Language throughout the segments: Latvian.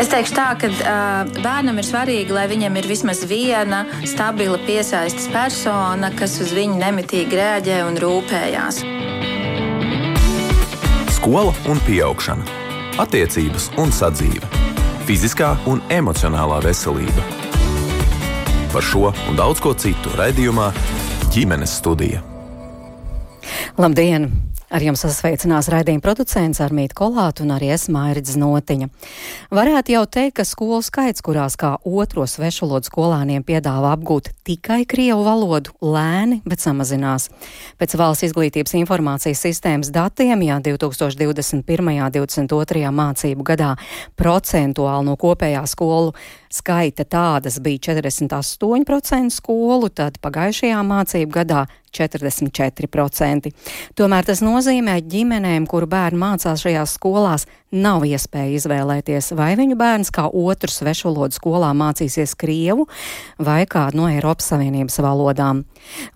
Es teikšu tā, ka uh, bērnam ir svarīgi, lai viņam ir vismaz viena stabila piesaistes persona, kas uz viņu nemitīgi reaģē un rūpējās. Skola un augšana, attiecības un sadzīve, fiziskā un emocionālā veselība. Par šo un daudz ko citu raidījumā ģimenes studija. Labdien! Ar jums sasveicinās raidījuma producents Armīti Kolāta un arī es Mairits Notiņa. Varētu jau teikt, ka skolu skaits, kurās kā otro svešvalodu skolāniem piedāvā apgūt tikai krievu valodu, lēni, bet samazinās. Pēc valsts izglītības informācijas sistēmas datiem, ja 2021. un 2022. mācību gadā procentuāli no kopējā skolu skaita tādas bija 48% skolu, tad pagājušajā mācību gadā 44%. Tomēr tas nozīmē ģimenēm, kuru bērni mācās šajās skolās, nav iespēja izvēlēties, vai viņu bērns kā otru svešvalodu skolā mācīsies krievu vai kādu no Eiropas Savienības valodām.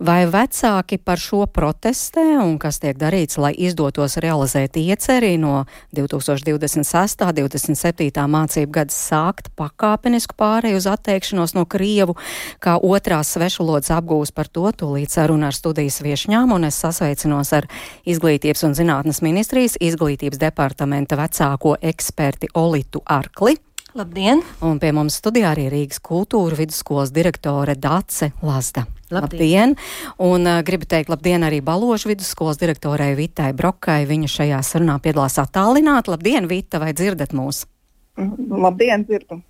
Vai vecāki par šo protestē un kas tiek darīts, lai izdotos realizēt ieceri no 2026. 27. mācību gada sākt pakāpenisku pārēju uz atteikšanos no krievu kā otrās svešvalodas apgūs par to tūlīt saruna ar studijas viešņām un es sasveicinos ar Izglītības un zinātnes ministrijas izglītības departamenta vecāko eksperti Olitu Arkli. Labdien! Un pie mums studijā arī Rīgas kultūra vidusskolas direktore Dace Lazda. Labdien! labdien. Un uh, gribu teikt labdien arī Baložu vidusskolas direktorei Vitai Brokai. Viņa šajā sarunā piedalās attālināt. Labdien, Vita, vai dzirdat mūs? Labdien, dzirdu!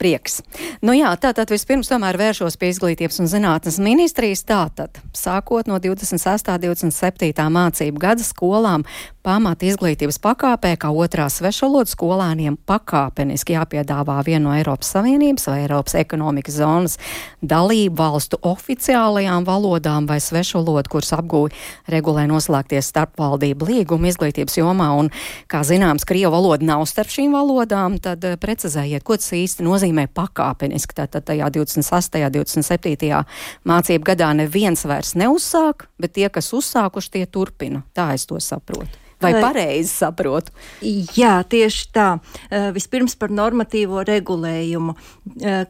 Prieks. Nu jā, tātad vispirms tomēr vēršos pie izglītības un zinātnes ministrijas. Tātad, sākot no 26. un 27. mācību gada skolām, pamata izglītības pakāpē, kā otrā svešvalodu skolēniem pakāpeniski jāpiedāvā viena no Eiropas Savienības vai Eiropas ekonomikas zonas dalību valstu oficiālajām valodām vai svešvalodu, kuras apgūja regulē noslēgties starpvaldību līguma izglītības jomā. Un, kā zināms, Krievu valoda nav starp šīm valodām, tad eh, precizējiet, ko tas īsti īsti nozīmē pakāpeniski. Tātad tajā 28. un 27. mācību gadā neviens vairs neuzsāk, bet tie, kas uzsākuši, tie turpina. Tā es to saprotu. Vai pareizi saprotu? Jā, tieši tā. Vispirms par normatīvo regulējumu.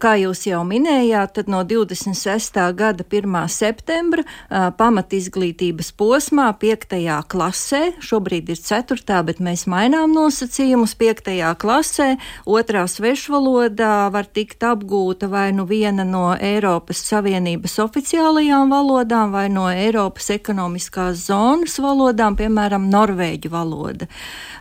Kā jūs jau minējāt, tad no 26. gada 1. septembra pamatizglītības posmā 5. klasē, šobrīd ir 4. bet mēs mainām nosacījumus 5. klasē, otrā svešvalodā var tikt apgūta vai nu viena no Eiropas Savienības oficiālajām valodām vai no Eiropas ekonomiskās zonas valodām, piemēram, Norvēģija norvēģu valoda.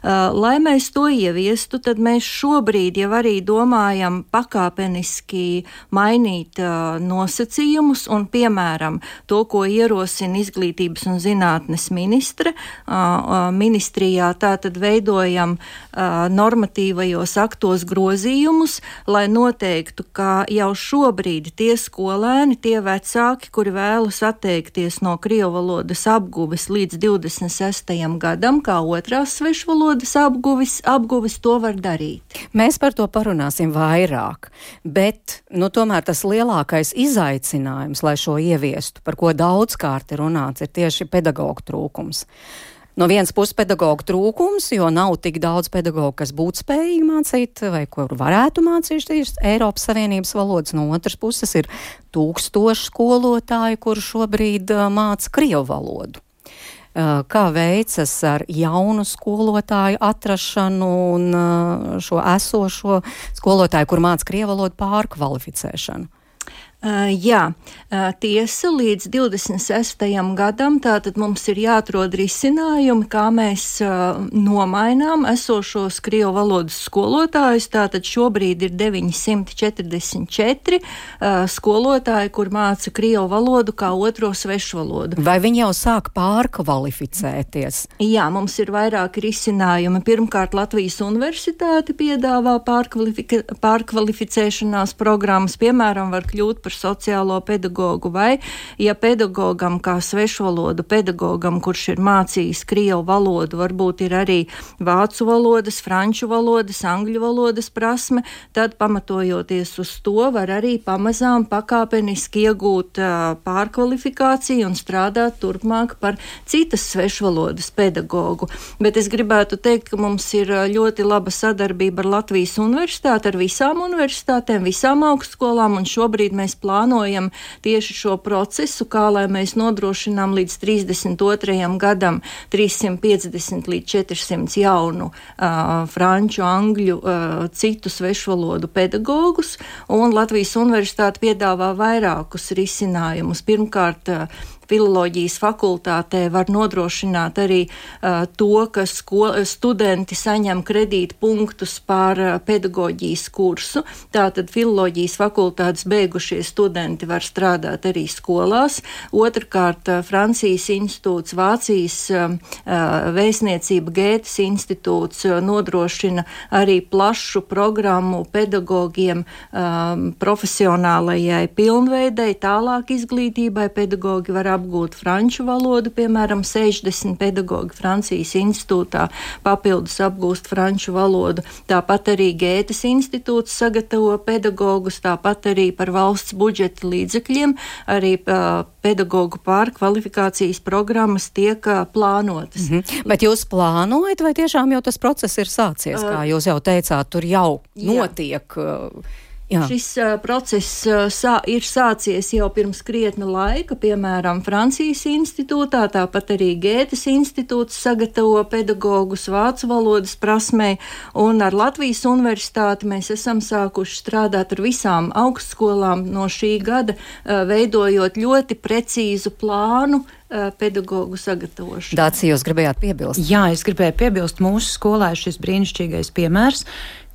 Uh, lai mēs to ieviestu, tad mēs šobrīd jau arī domājam pakāpeniski mainīt uh, nosacījumus un, piemēram, to, ko ierosina izglītības un zinātnes ministre, uh, ministrijā tātad veidojam normatīvajos aktos grozījumus, lai noteiktu, ka jau šobrīd tie skolēni, tie vecāki, kuri vēlas atteikties no krievu valodas apguves līdz 26. gadam, kā otrās svešvalodas apguvis, apguvis to var darīt. Mēs par to parunāsim vairāk, bet nu, tomēr tas lielākais izaicinājums, lai šo ieviestu, par ko daudzkārt ir runāts, ir tieši pedagoģu trūkums. No vienas puses, pedagoģa trūkums, jo nav tik daudz pedagoģu, kas būtu spējīgi mācīt, vai kur varētu mācīties Eiropas Savienības valodas. No otras puses, ir tūkstoši skolotāju, kuri šobrīd māca Krievu valodu. Eh, kā veicas ar jaunu skolotāju atrašanu un eh, šo esošo skolotāju, kur māca krievu valodu pārkvalificēšanu? Uh, jā, uh, tiesa līdz 26. gadam tātad mums ir jāatrod risinājumi, kā mēs uh, nomainām esošos krievu valodas skolotājus. Tātad šobrīd ir 944 skolotāji, kur māca krievu valodu kā otro svešu valodu. Vai viņi jau sāk pārkvalificēties? Jā, mums ir vairāki risinājumi. Pirmkārt, Latvijas universitāte piedāvā pārkvalificēšanās programmas, piemēram, var kļūt par par sociālo pedagogu, vai, ja pedagogam kā svešvalodu pedagogam, kurš ir mācījis krievu valodu, varbūt ir arī vācu valodas, franču valodas, angļu valodas prasme, tad pamatojoties uz to var arī pamazām pakāpeniski iegūt uh, pārkvalifikāciju un strādāt turpmāk par citas svešvalodas pedagogu. Bet es gribētu teikt, ka mums ir ļoti laba sadarbība ar Latvijas universitāti, ar visām universitātēm, visām augstskolām, un šobrīd mēs plānojam tieši šo procesu, kā lai mēs nodrošinām līdz 32. gadam 350 līdz 400 jaunu uh, franču, angļu, uh, citu svešvalodu pedagogus, un Latvijas universitāte piedāvā vairākus risinājumus. Pirmkārt, uh, filoloģijas fakultātē var nodrošināt arī uh, to, ka studenti saņem kredītpunktus par uh, pedagoģijas kursu. Tātad filoloģijas fakultātes beigušie studenti var strādāt arī skolās. Otrakārt, uh, Francijas institūts, Vācijas uh, vēstniecība Gētas institūts uh, nodrošina arī plašu programmu pedagogiem um, profesionālajai pilnveidei, tālāk izglītībai. Pedagogi var apgūt franču valodu, piemēram, 60 pedagoģi Francijas institūtā papildus apgūst franču valodu. Tāpat arī Gētas institūts sagatavo pedagogus, tāpat arī par valsts budžeta līdzekļiem arī uh, pedagoģu pārkvalifikācijas programmas tiek uh, plānotas. Mm -hmm. Bet jūs plānojat, vai tiešām jau tas process ir sācies, kā jūs jau teicāt, tur jau notiek? Uh, Jā. Šis uh, process uh, sā, ir sācies jau pirms krietna laika, piemēram, Francijas institūtā, tāpat arī Gētas institūts sagatavo pedagogus vācu valodas prasmē, un ar Latvijas universitāti mēs esam sākuši strādāt ar visām augstskolām no šī gada, uh, veidojot ļoti precīzu plānu pedagoģu sagatavošanu. Dācis, jūs gribējāt piebilst? Jā, es gribēju piebilst, mūsu skolā ir šis brīnišķīgais piemērs,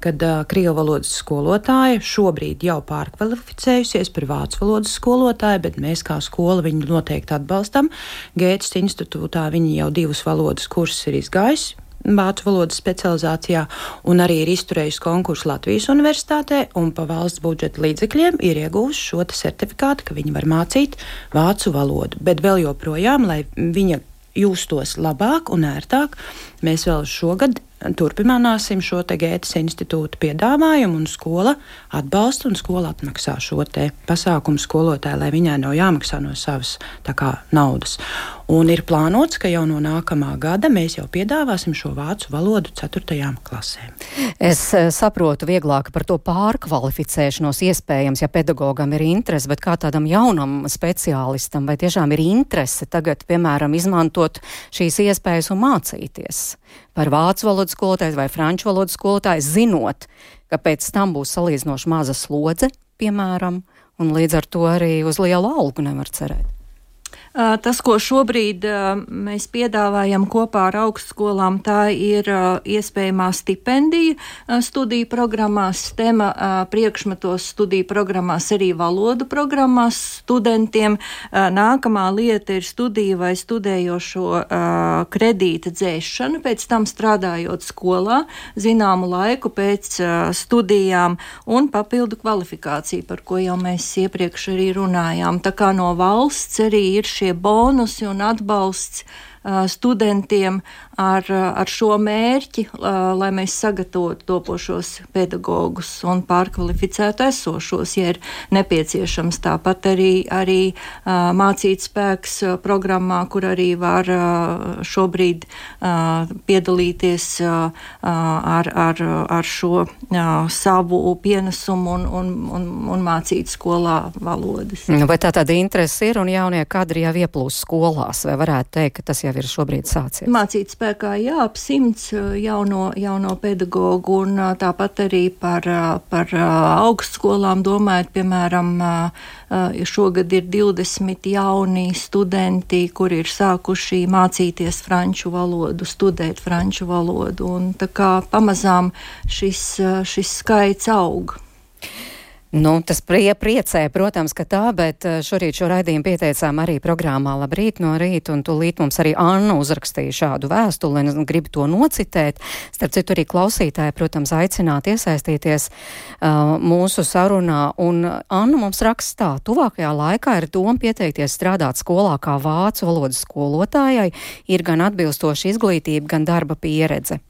kad uh, krievu valodas skolotāja šobrīd jau pārkvalificējusies par vācu valodas skolotāju, bet mēs kā skola viņu noteikti atbalstam. Gētas institūtā viņi jau divus valodas kursus ir izgājis. Vācu valodas specializācijā, un arī ir izturējusi konkursu Latvijas universitātē, un pa valsts budžeta līdzekļiem ir iegūst šo certifikātu, ka viņi var mācīt vācu valodu. Bet vēl joprojām, lai viņa justos labāk un ērtāk, mēs vēl šogad turpināsim šo Gētas institūta piedāvājumu, un skola atbalsta un skola atmaksā šo pasākumu skolotāju, lai viņai nav jāmaksā no savas kā, naudas. Un ir plānots, ka jau no nākamā gada mēs jau piedāvāsim šo vācu valodu 4. klasē. Es eh, saprotu vieglāk par to pārkvalificēšanos iespējams, ja pedagogam ir interese, bet kā tādam jaunam speciālistam vai tiešām ir interese tagad, piemēram, izmantot šīs iespējas un mācīties par vācu valodas skolotāju vai franču valodas skolotāju, zinot, ka pēc tam būs salīdzinoši maza slodze, piemēram, un līdz ar to arī uz lielu algu nevar cerēt. Tas, ko šobrīd mēs piedāvājam kopā ar augstskolām, tā ir iespējamā stipendija studiju programmās, STEMA priekšmetos studiju programmās, arī valodu programmās studentiem. Nākamā lieta ir studija vai studējošo kredīta dzēšana, pēc tam strādājot skolā zināmu laiku pēc studijām un papildu kvalifikāciju, par ko jau mēs iepriekš arī runājām. Tā kā no valsts arī ir šie šie bonusi un atbalsts studentiem ar, ar šo mērķi, lai mēs sagatavotu topošos pedagogus un pārkvalificētu esošos, ja ir nepieciešams. Tāpat arī, arī mācīt spēks programmā, kur arī var šobrīd piedalīties ar, ar, ar šo savu pienesumu un, un, un, un mācīt skolā valodas. Nu, vai tā tāda interese ir un jaunie kadri jau ieplūst skolās, vai varētu teikt, ka tas jau ir šobrīd sācies? Mācīt spēkā, jā, ap simts jauno, jauno pedagogu un tāpat arī par, par augstskolām domājot, piemēram, šogad ir 20 jauni studenti, kuri ir sākuši mācīties franču valodu, studēt franču valodu, un tā kā pamazām šis, šis skaits aug. Nu, tas prie, priecē, protams, ka tā, bet eh, šorīt šo raidījumu pieteicām arī programmā Labrīt no rīta, un tūlīt mums arī Anna uzrakstīja šādu vēstuli, un gribu to nocitēt. Starp citu, arī klausītāji, protams, aicināt iesaistīties uh, mūsu sarunā, un Anna mums raksta tā, tuvākajā laikā ir doma pieteikties strādāt skolā kā vācu valodas skolotājai, ir gan atbilstoša izglītība, gan darba pieredze.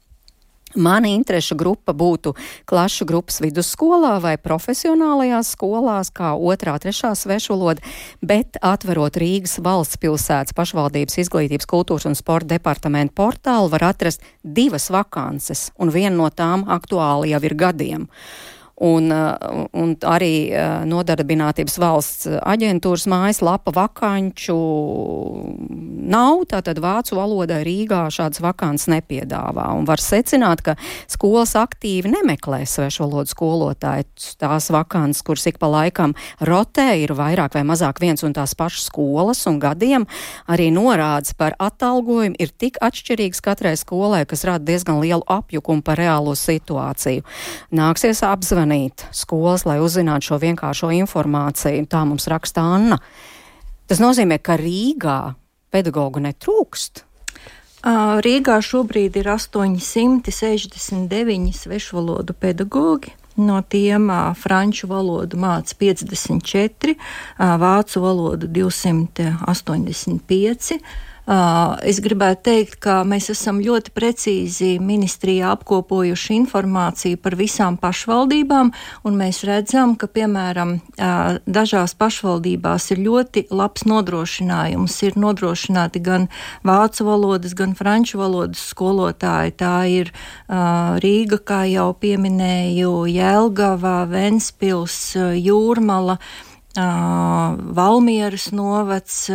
Mana interešu grupa būtu klašu grupas vidusskolā vai profesionālajās skolās, kā otrā, trešā svešvaloda, bet atverot Rīgas valsts pilsētas pašvaldības izglītības, kultūras un sporta departamentu portālu var atrast divas vakances, un viena no tām aktuāli jau ir gadiem. Un, uh, un arī uh, nodarbinātības valsts aģentūras mājaslapa vakanču nav, tātad vācu valodā Rīgā šādas vakants nepiedāvā. Un var secināt, ka skolas aktīvi nemeklē svešvalodu skolotāju. Tās vakants, kuras ik pa laikam rotē, ir vairāk vai mazāk viens un tās pašas skolas un gadiem. Arī norādes par atalgojumu ir tik atšķirīgas katrai skolai, kas rada diezgan lielu apjukumu par reālo situāciju. Nāksies apzvanīt zvanīt skolas, lai uzzinātu šo vienkāršo informāciju. Tā mums raksta Anna. Tas nozīmē, ka Rīgā pedagoģu netrūkst. Rīgā šobrīd ir 869 svešvalodu pedagoģi. No tiem uh, franču valodu māca 54, uh, vācu valodu 285, Es gribētu teikt, ka mēs esam ļoti precīzi ministrijā apkopojuši informāciju par visām pašvaldībām, un mēs redzam, ka, piemēram, dažās pašvaldībās ir ļoti labs nodrošinājums. Ir nodrošināti gan vācu valodas, gan franču valodas skolotāji. Tā ir Rīga, kā jau pieminēju, Jelgava, Ventspils, Jūrmala, Valmieras novads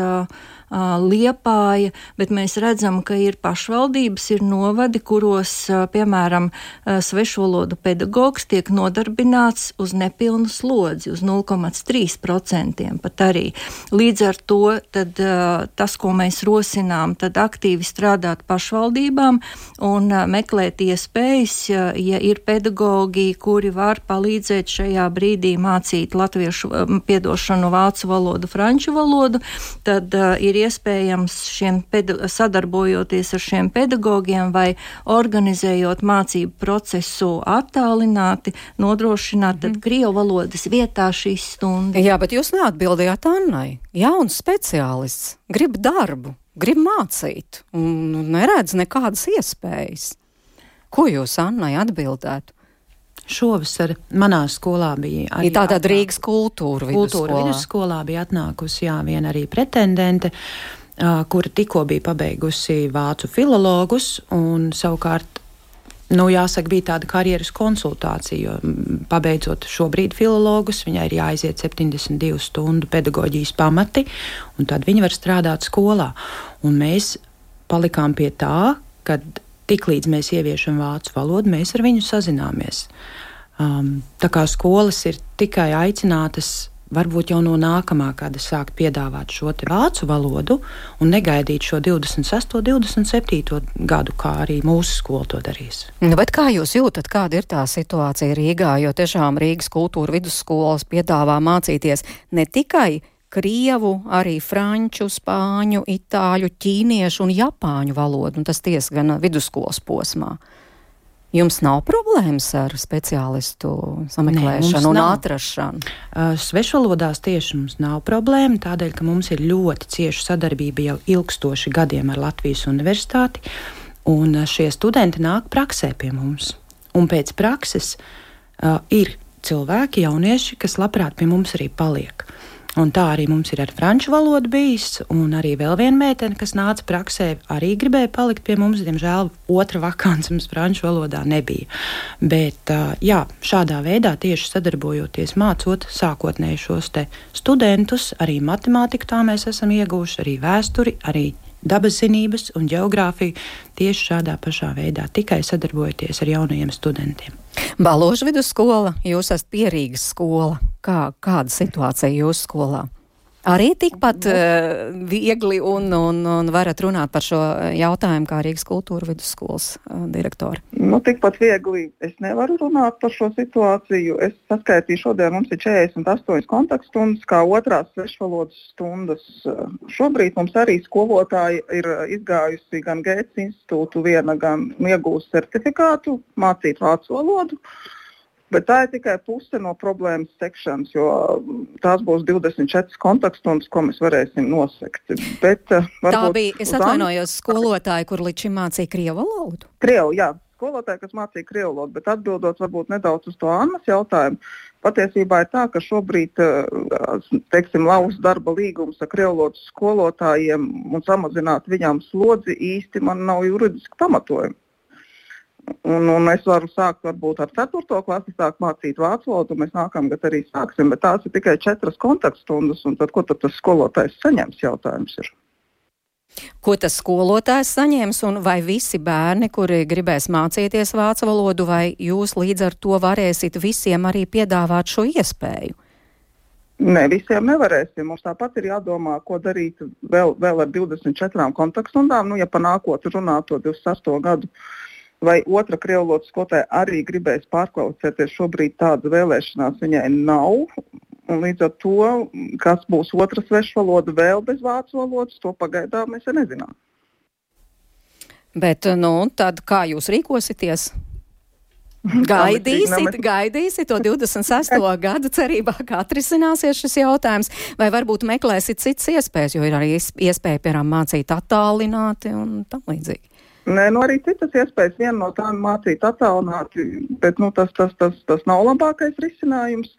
Liepāja, bet mēs redzam, ka ir pašvaldības, ir novadi, kuros, piemēram, svešvalodu pedagogs tiek nodarbināts uz nepilnu slodzi, uz 0,3% pat arī. Līdz ar to tad, tas, ko mēs rosinām, tad aktīvi strādāt pašvaldībām un meklēt iespējas, ja ir pedagogi, kuri var palīdzēt šajā brīdī mācīt latviešu piedošanu, vācu valodu, franču valodu, tad ir iespējams šiem sadarbojoties ar šiem pedagogiem vai organizējot mācību procesu attālināti, nodrošināt mm. krievu valodas vietā šīs stundas. Jā, bet jūs neatbildējāt Annai. Jauns speciālists, grib darbu, grib mācīt un neredz nekādas iespējas. Ko jūs Annai atbildētu? Šovasar manā skolā bija arī ja tāda Rīgas kultūra vidusskolā. Kultūra vidusskolā bija atnākusi, jā, viena arī pretendente, uh, kura tikko bija pabeigusi vācu filologus un savukārt. Nu, jāsaka, bija tāda karjeras konsultācija, jo pabeidzot šobrīd filologus, viņai ir jāaiziet 72 stundu pedagoģijas pamati, un tad viņa var strādāt skolā. Un mēs palikām pie tā, ka tiklīdz mēs ieviešam vācu valodu, mēs ar viņu sazināmies. Um, tā kā skolas ir tikai aicinātas varbūt jau no nākamā gada sākt piedāvāt šo vācu valodu un negaidīt šo 26. un 27. gadu, kā arī mūsu skola to darīs. Nu, kā jūs jūtat, kāda ir tā situācija Rīgā? Jo tiešām Rīgas kultūra vidusskolas piedāvā mācīties ne tikai krievu, arī franču, spāņu, itāļu, ķīniešu un japāņu valodu, un tas tiesa gan vidusskolas posmā. Jums nav problēmas ar speciālistu sameklēšanu Nē, un nav. atrašanu? Uh, svešvalodās tieši mums nav problēma, tādēļ, ka mums ir ļoti cieša sadarbība jau ilgstoši gadiem ar Latvijas universitāti, un šie studenti nāk praksē pie mums. Un pēc prakses uh, ir cilvēki, jaunieši, kas labprāt pie mums arī paliek. Un tā arī mums ir ar franču valodu bijis, un arī vēl viena meitene, kas nāca praksē, arī gribēja palikt pie mums. Diemžēl otra vakants mums franču valodā nebija. Bet jā, šādā veidā tieši sadarbojoties, mācot sākotnēji šos studentus, arī matemātiku tā mēs esam ieguvuši, arī vēsturi, arī dabas zinības un geogrāfiju tieši šādā pašā veidā, tikai sadarbojoties ar jaunajiem studentiem. Baložu vidusskola, jūs esat pierīgas skola. Kā, kāda situācija jūsu skolā? Arī tikpat uh, viegli un, un, un varat runāt par šo jautājumu kā Rīgas kultūra vidusskolas uh, direktori? Nu, tikpat viegli es nevaru runāt par šo situāciju. Es saskaitīju, šodien mums ir 48 kontaktstundas, kā otrās svešvalodas stundas. Šobrīd mums arī skolotāji ir izgājusi gan Gētas institūtu, viena gan iegūst certifikātu mācīt vācu valodu. Uh, Bet tā ir tikai puse no problēmas sekšanas, jo tās būs 24 kontaktstundas, ko mēs varēsim nosekt. Bet, uh, tā bija, es atvainojos, skolotāji, kur līdz šim mācīja krievu valodu? Krievu, jā, skolotāji, kas mācīja krievu valodu, bet atbildot varbūt nedaudz uz to Annas jautājumu, patiesībā ir tā, ka šobrīd, eh, teiksim, lauzt darba līgums ar krievu valodas skolotājiem un samazināt viņām slodzi īsti man nav juridiski pamatojumi. Un, un es varu sākt varbūt ar 4. klasi, sākt mācīt vācu valodu, un mēs nākamgad arī sāksim. Bet tās ir tikai 4 kontaktstundas, un tad, ko tad tas skolotājs saņems? Jautājums ir. Ko tas skolotājs saņems, un vai visi bērni, kuri gribēs mācīties vācu valodu, vai jūs līdz ar to varēsiet visiem arī piedāvāt šo iespēju? Nē, visiem nevarēsim. Mums tāpat ir jādomā, ko darīt vēl, vēl ar 24 kontaktstundām. Nu, ja panākot runāt to 28 gadu vai otra krievlotas skolotāja arī gribēs pārkvalificēties. Šobrīd tāda vēlēšanās viņai nav. Un līdz ar to, kas būs otra sveša valoda vēl bez vācu valodas, to pagaidām mēs nezinām. Bet, nu, tad kā jūs rīkosieties? Gaidīsit, gaidīsit to 26. gadu cerībā, kā atrisināsies šis jautājums, vai varbūt meklēsit citas iespējas, jo ir arī iespēja, piemēram, mācīt attālināti un tam līdzīgi. Nē, nu arī citas iespējas. Viena no tām mācīt attālināti, bet nu, tas, tas, tas, tas nav labākais risinājums.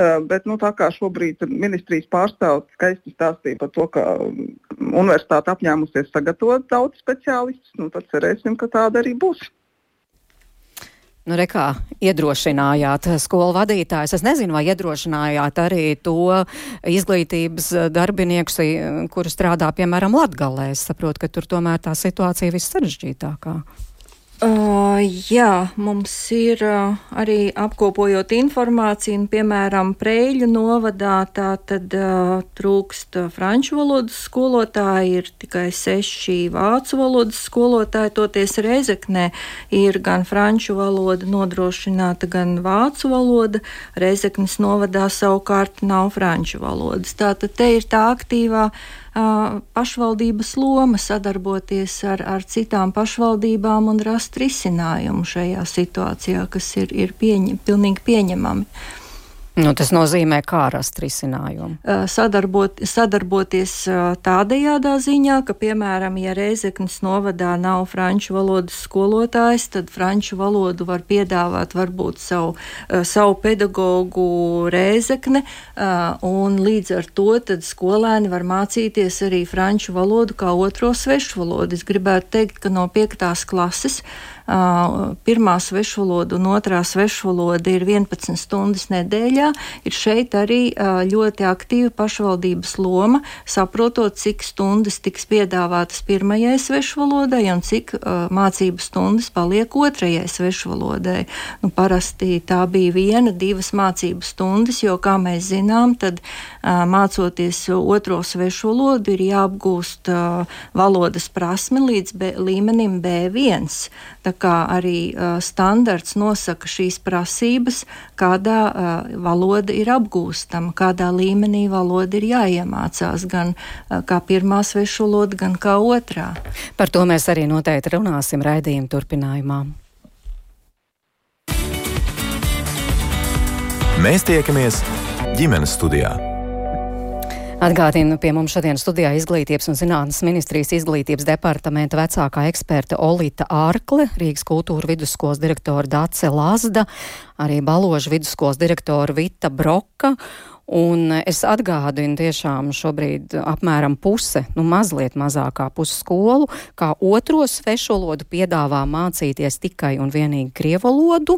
Uh, bet, nu, tā kā šobrīd ministrijas pārstāvs skaisti stāstīja par to, ka universitāte apņēmusies sagatavot daudz speciālistus, nu, tad cerēsim, ka tāda arī būs. Nu, rekā, iedrošinājāt skolu vadītājus. Es nezinu, vai iedrošinājāt arī to izglītības darbiniekus, kuri strādā, piemēram, Latgalē. Es saprotu, ka tur tomēr tā situācija viss sarežģītākā. Uh, jā, mums ir uh, arī apkopojot informāciju, un, piemēram, Preļu novadā tā tad uh, trūkst franču valodas skolotāji, ir tikai seši vācu valodas skolotāji, toties Rezeknē ir gan franču valoda nodrošināta, gan vācu valoda, Rezeknes novadā savukārt nav franču valodas. Tātad te ir tā aktīvā pašvaldības loma sadarboties ar, ar citām pašvaldībām un rast risinājumu šajā situācijā, kas ir, ir pieņem, pilnīgi pieņemami. Nu, tas nozīmē, kā rast risinājumu. Sadarbot, sadarboties tādajādā ziņā, ka, piemēram, ja Reizeknas novadā nav franču valodas skolotājs, tad franču valodu var piedāvāt varbūt savu, savu pedagogu Reizekne, un līdz ar to tad skolēni var mācīties arī franču valodu kā otro svešu valodu. Es gribētu teikt, ka no piektās klases pirmā svešvaloda un otrā svešvaloda ir 11 stundas nedēļā, ir šeit arī ļoti aktīva pašvaldības loma, saprotot, cik stundas tiks piedāvātas pirmajai svešvalodai un cik mācību stundas paliek otrajai svešvalodai. Nu, parasti tā bija viena, divas mācību stundas, jo, kā mēs zinām, tad mācoties otro svešvalodu ir jāapgūst valodas prasme līdz B, līmenim B1. Tā kā arī standarts nosaka šīs prasības, kādā valoda ir apgūstama, kādā līmenī valoda ir jāiemācās, gan kā pirmā svešu valoda, gan kā otrā. Par to mēs arī noteikti runāsim raidījuma turpinājumā. Mēs tiekamies ģimenes studijā. Atgādinu, pie mums šodien studijā Izglītības un zinātnes ministrijas izglītības departamenta vecākā eksperte Olīta Ārkle, Rīgas kultūra vidusskolas direktora Dace Lazda, arī Baloža vidusskolas direktora Vita Broka Un es atgādinu tiešām šobrīd apmēram puse, nu mazliet mazākā puse skolu, kā otro svešu valodu piedāvā mācīties tikai un vienīgi krievu valodu.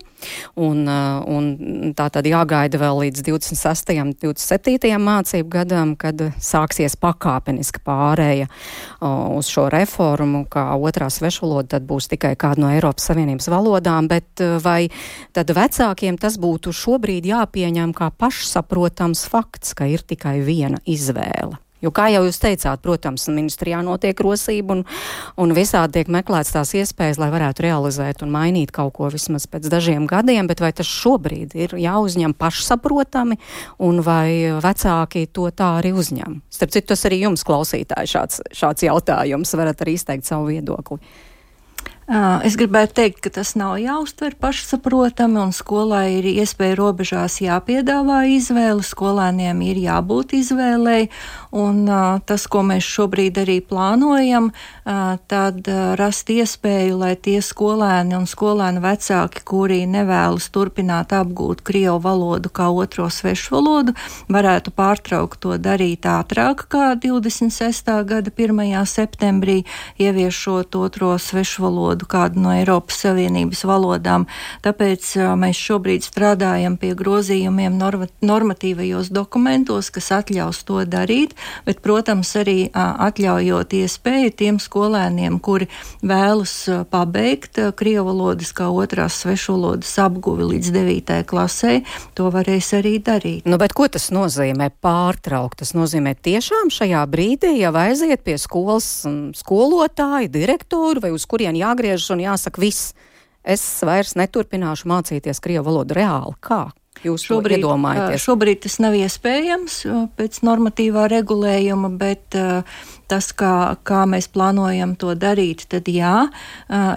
Un, uh, un tā tad jāgaida vēl līdz 26. un 27. mācību gadam, kad sāksies pakāpeniska pārēja uh, uz šo reformu, kā otrā svešu valoda tad būs tikai kāda no Eiropas Savienības valodām, bet uh, vai tad vecākiem tas būtu šobrīd jāpieņem kā pašsaprotams apzināms fakts, ka ir tikai viena izvēle. Jo, kā jau jūs teicāt, protams, ministrijā notiek rosība un, un visādi tiek meklēts tās iespējas, lai varētu realizēt un mainīt kaut ko vismaz pēc dažiem gadiem, bet vai tas šobrīd ir jāuzņem pašsaprotami un vai vecāki to tā arī uzņem? Starp citu, tas arī jums klausītāji šāds, šāds jautājums varat arī izteikt savu viedokli. Es gribētu teikt, ka tas nav jāuztver pašsaprotami, un skolai ir iespēja robežās jāpiedāvā izvēle, skolēniem ir jābūt izvēlei, un tas, ko mēs šobrīd arī plānojam, tad rast iespēju, lai tie skolēni un skolēnu vecāki, kuri nevēlas turpināt apgūt Krievu valodu kā otro svešu valodu, varētu pārtraukt to darīt ātrāk kā 26. gada 1. septembrī, ieviešot otro svešu valodu valodu, kādu no Eiropas Savienības valodām. Tāpēc mēs šobrīd strādājam pie grozījumiem normatīvajos dokumentos, kas atļaus to darīt, bet, protams, arī atļaujot iespēju tiem skolēniem, kuri vēlas pabeigt Krievu valodas kā otrās svešvalodas apguvi līdz 9. klasē, to varēs arī darīt. Nu, bet ko tas nozīmē pārtraukt? Tas nozīmē tiešām šajā brīdī jau aiziet pie skolas skolotāja, direktoru vai uz kurien jāgrib jāgriežas un jāsaka viss. Es vairs neturpināšu mācīties krievu valodu reāli. Kā? Jūs šobrīd, iedomājaties? Šobrīd tas nav iespējams pēc normatīvā regulējuma, bet tas, kā, kā mēs plānojam to darīt, tad jā,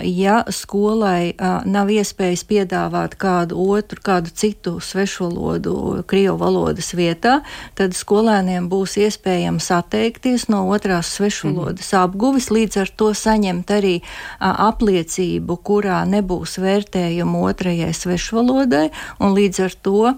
ja skolai nav iespējas piedāvāt kādu otru, kādu citu svešvalodu Krievu valodas vietā, tad skolēniem būs iespējams atteikties no otrās svešvalodas mm. apguvis, līdz ar to saņemt arī apliecību, kurā nebūs vērtējumu otrajai svešvalodai, un līdz ar to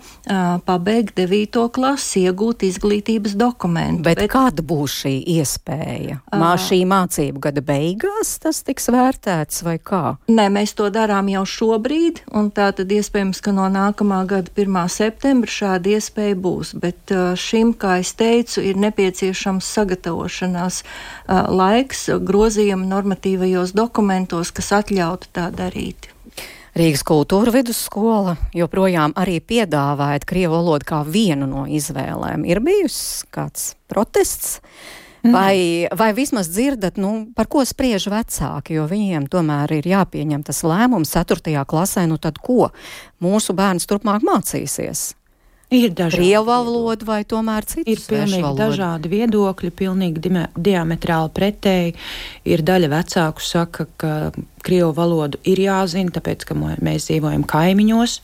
pabeigt devīto klasi, iegūt izglītības dokumentu. Bet, Bet kāda būs šī iespēja? Iespēja? Mā šī mācību gada beigās tas tiks vērtēts vai kā? Nē, mēs to darām jau šobrīd, un tā tad iespējams, ka no nākamā gada 1. septembra šāda iespēja būs. Bet šim, kā es teicu, ir nepieciešams sagatavošanās laiks grozījuma normatīvajos dokumentos, kas atļautu tā darīt. Rīgas kultūra vidusskola joprojām arī piedāvājat krievu valodu kā vienu no izvēlēm. Ir bijusi kāds protests? Mm. Vai, vai vismaz dzirdat, nu, par ko spriež vecāki, jo viņiem tomēr ir jāpieņem tas lēmums 4. klasē, nu tad ko mūsu bērns turpmāk mācīsies? Ir dažādi. Krievu valoda vai tomēr citas? Ir pilnīgi dažādi viedokļi, pilnīgi di diametrāli pretēji. Ir daļa vecāku saka, ka Krievu valodu ir jāzina, tāpēc, ka mēs dzīvojam kaimiņos,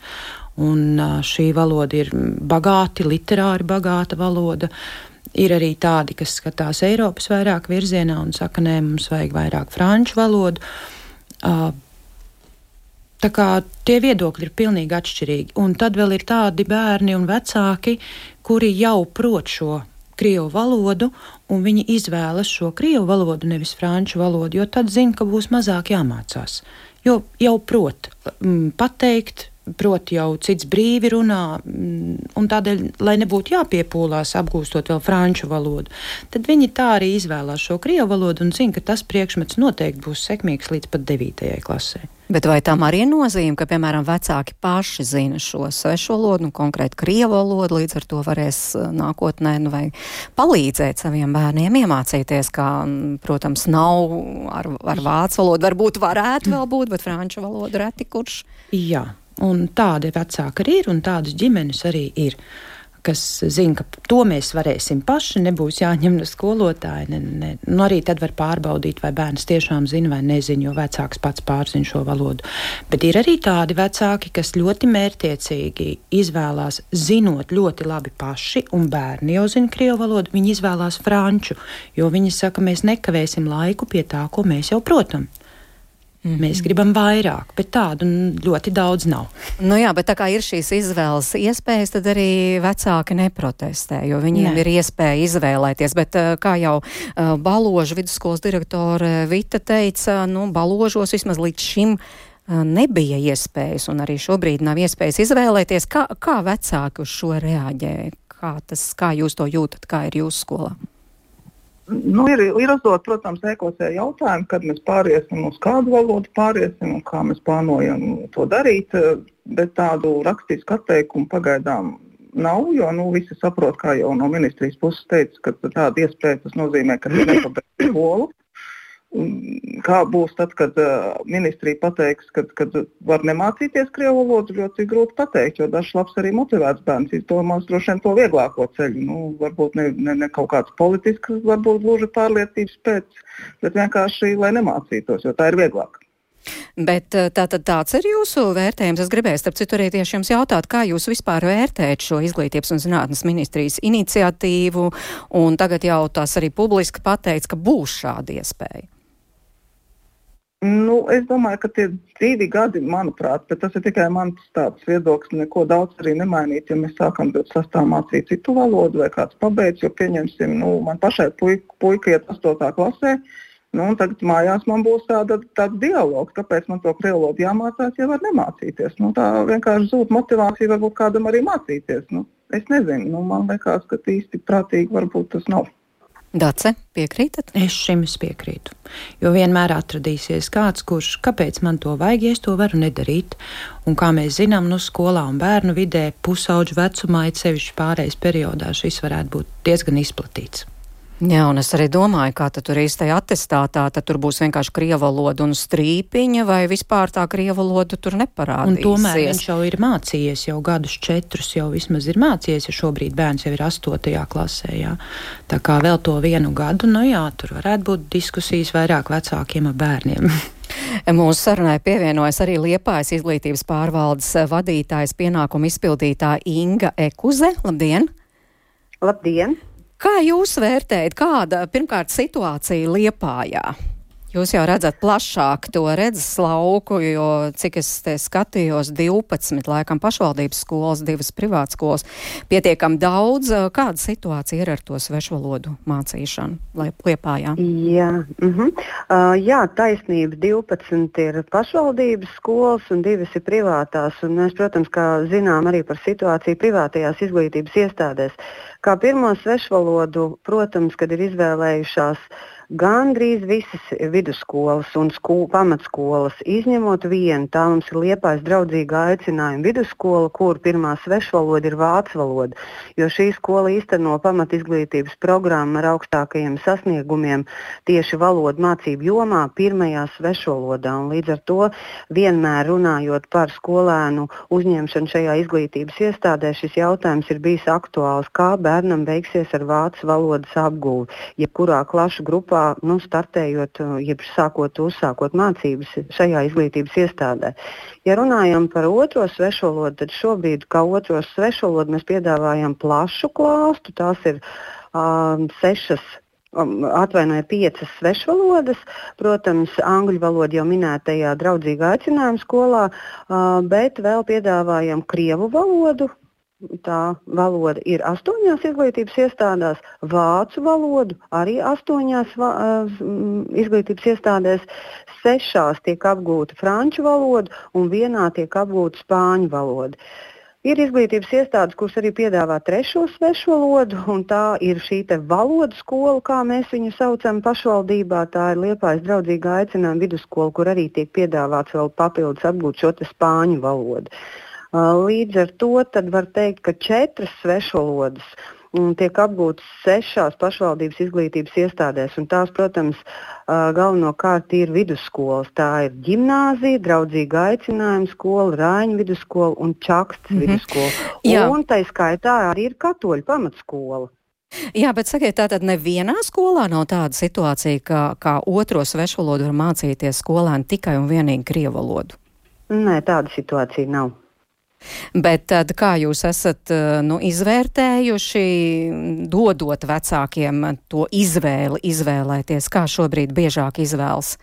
un šī valoda ir bagāti, literāri bagāta valoda. Uh, Ir arī tādi, kas skatās Eiropas vairāk virzienā un saka, nē, mums vajag vairāk franču valodu. Uh, Tā kā tie viedokļi ir pilnīgi atšķirīgi. Un tad vēl ir tādi bērni un vecāki, kuri jau prot šo krievu valodu, un viņi izvēlas šo krievu valodu, nevis franču valodu, jo tad zina, ka būs mazāk jāmācās. Jo jau prot mm, pateikt, proti jau cits brīvi runā, mm, un tādēļ, lai nebūtu jāpiepūlās apgūstot vēl franču valodu, tad viņi tā arī izvēlās šo krievu valodu un zina, ka tas priekšmets noteikti būs sekmīgs līdz pat 9. klasē. Bet vai tam arī nozīmē, ka, piemēram, vecāki paši zina šo svešu valodu, nu, konkrēti krievu valodu, līdz ar to varēs uh, nākotnē nu, palīdzēt saviem bērniem iemācīties, kā, protams, nav ar, ar vācu valodu, varbūt varētu vēl būt, bet franču valodu reti kurš. Jā, Un tādi vecāki arī ir, un tādas ģimenes arī ir. Kas zina, ka to mēs varēsim paši, nebūs jāņem no skolotāja. Ne, ne. Nu, arī tad var pārbaudīt, vai bērns tiešām zina vai nezina, jo vecāks pats pārzina šo valodu. Bet ir arī tādi vecāki, kas ļoti mērķiecīgi izvēlās, zinot ļoti labi paši, un bērni jau zina krievu valodu, viņi izvēlās franču, jo viņi saka, mēs nekavēsim laiku pie tā, ko mēs jau protam. Mm -hmm. Mēs gribam vairāk, bet tādu ļoti daudz nav. Nu jā, bet tā kā ir šīs izvēles iespējas, tad arī vecāki neprotestē, jo viņiem ne. ir iespēja izvēlēties. Bet eh, kā jau uh, Baloža vidusskolas direktore Vita teica, nu, Baložos vismaz līdz šim uh, nebija iespējas, un arī šobrīd nav iespējas izvēlēties, kā, kā vecāki uz šo reaģē. Kā, tas, kā jūs to jūtat, kā ir jūsu skolā? Nu, ir, ir uzdot, protams, ekosē jautājumu, kad mēs pāriesim uz kādu valodu, pāriesim un kā mēs plānojam to darīt, bet tādu rakstisku atteikumu pagaidām nav, jo nu, visi saprot, kā jau no ministrijas puses teica, ka tāda iespēja tas nozīmē, ka nepabeigts skolu. Kā būs tad, kad uh, ministrija pateiks, ka var nemācīties krievu valodu, ļoti grūti pateikt, jo dažs labs arī motivēts bērns izdomās droši vien to vieglāko ceļu. Nu, varbūt ne, ne, ne kaut kāds politisks, varbūt gluži pārliecības pēc, bet vienkārši, lai nemācītos, jo tā ir vieglāk. Bet tātad tāds ir jūsu vērtējums. Es gribēju, starp citu, arī tieši jums jautāt, kā jūs vispār vērtējat šo izglītības un zinātnes ministrijas iniciatīvu, un tagad jau tās arī publiski pateica, ka būs šāda iespēja. Nu, es domāju, ka tie divi gadi, manuprāt, bet tas ir tikai mans tāds viedoklis, neko daudz arī nemainīt, ja mēs sākam sastāvā mācīt citu valodu vai kāds pabeidz, jo pieņemsim, nu, man pašai puika, puika iet 8. klasē, nu, un tagad mājās man būs tāda, tāds dialogs, kāpēc man to krievu valodu jāmācās, ja var nemācīties. Nu, tā vienkārši zūd motivācija varbūt kādam arī mācīties. Nu, es nezinu, nu, man liekas, ka īsti prātīgi varbūt tas nav. Dace, piekrītat? Es šim es piekrītu. Jo vienmēr atradīsies kāds, kurš, kāpēc man to vajag, ja es to varu nedarīt. Un kā mēs zinām, nu, skolā un bērnu vidē, pusauģu vecumā, it sevišķi pārējais periodā, šis varētu būt diezgan izplatīts. Jā, un es arī domāju, kā tur īstajā attestātā, tad tur būs vienkārši krieva valoda un strīpiņa, vai vispār tā krieva valoda tur neparādīsies. Un tomēr viņš jau ir mācījies, jau gadus četrus jau vismaz ir mācījies, ja šobrīd bērns jau ir astotajā klasē. Jā. Tā kā vēl to vienu gadu, nu jā, tur varētu būt diskusijas vairāk vecākiem ar bērniem. Mūsu sarunai pievienojas arī Liepājas izglītības pārvaldes vadītājs pienākumu izpildītāja Inga Ekuze. Labdien! Labdien! Kā jūs vērtējat, kāda pirmkārt situācija Liepājā? Jūs jau redzat plašāk to redzes lauku, jo, cik es te skatījos, 12 laikam pašvaldības skolas, divas privātas skolas, pietiekam daudz. Kāda situācija ir ar to svešvalodu mācīšanu Liepājā? Jā, uh -huh. uh, jā, taisnība 12 ir pašvaldības skolas un divas ir privātās. Un mēs, protams, kā zinām arī par situāciju privātajās izglītības iestādēs. Kā pirmo svešvalodu, protams, kad ir izvēlējušās uh, Gandrīz visas vidusskolas un skū, pamatskolas, izņemot vienu, tā mums ir liepais draudzīga aicinājuma vidusskola, kur pirmā svešvaloda ir vācu valoda. Jo šī skola īsteno pamatizglītības programmu ar augstākajiem sasniegumiem tieši valodu mācību jomā, pirmajā svešvalodā. Un līdz ar to vienmēr runājot par skolēnu uzņemšanu šajā izglītības iestādē, šis jautājums ir bijis aktuāls, kā bērnam veiksies ar vācu valodas apgūvi, jebkurā klašu grupā nu, startējot, jeb sākot, uzsākot mācības šajā izglītības iestādē. Ja runājam par otro svešvalodu, tad šobrīd kā otro svešvalodu mēs piedāvājam plašu klāstu. Tās ir um, sešas atvainoja piecas svešvalodas. Protams, angļu valoda jau minētajā draudzīgā aicinājuma skolā, bet vēl piedāvājam krievu valodu, tā valoda ir astoņās izglītības iestādēs, vācu valodu arī astoņās va, izglītības iestādēs, sešās tiek apgūta franču valoda un vienā tiek apgūta spāņu valoda. Ir izglītības iestādes, kuras arī piedāvā trešo svešu valodu, un tā ir šī valodu skola, kā mēs viņu saucam pašvaldībā. Tā ir Liepājas draudzīga aicinājuma vidusskola, kur arī tiek piedāvāts vēl papildus apgūt šo spāņu valodu. Līdz ar to var teikt, ka četras svešvalodas tiek apgūtas sešās pašvaldības izglītības iestādēs. Tās, protams, galvenokārt ir vidusskolas. Tā ir gimnāzija, draudzīga aicinājuma skola, Rāņa vidusskola un Čaksts mm -hmm. vidusskola. Jā. Un tā skaitā arī ir katoļu pamatskola. Jā, bet sakiet, tātad nevienā skolā nav tāda situācija, ka kā otro svešvalodu var mācīties skolēni tikai un vienīgi krievu valodu? Nē, tāda situācija nav. Bet tad kā jūs esat eh, nu, izvērtējuši, dodot vecākiem to izvēli, izvēlēties, kā šobrīd biežāk izvēlas?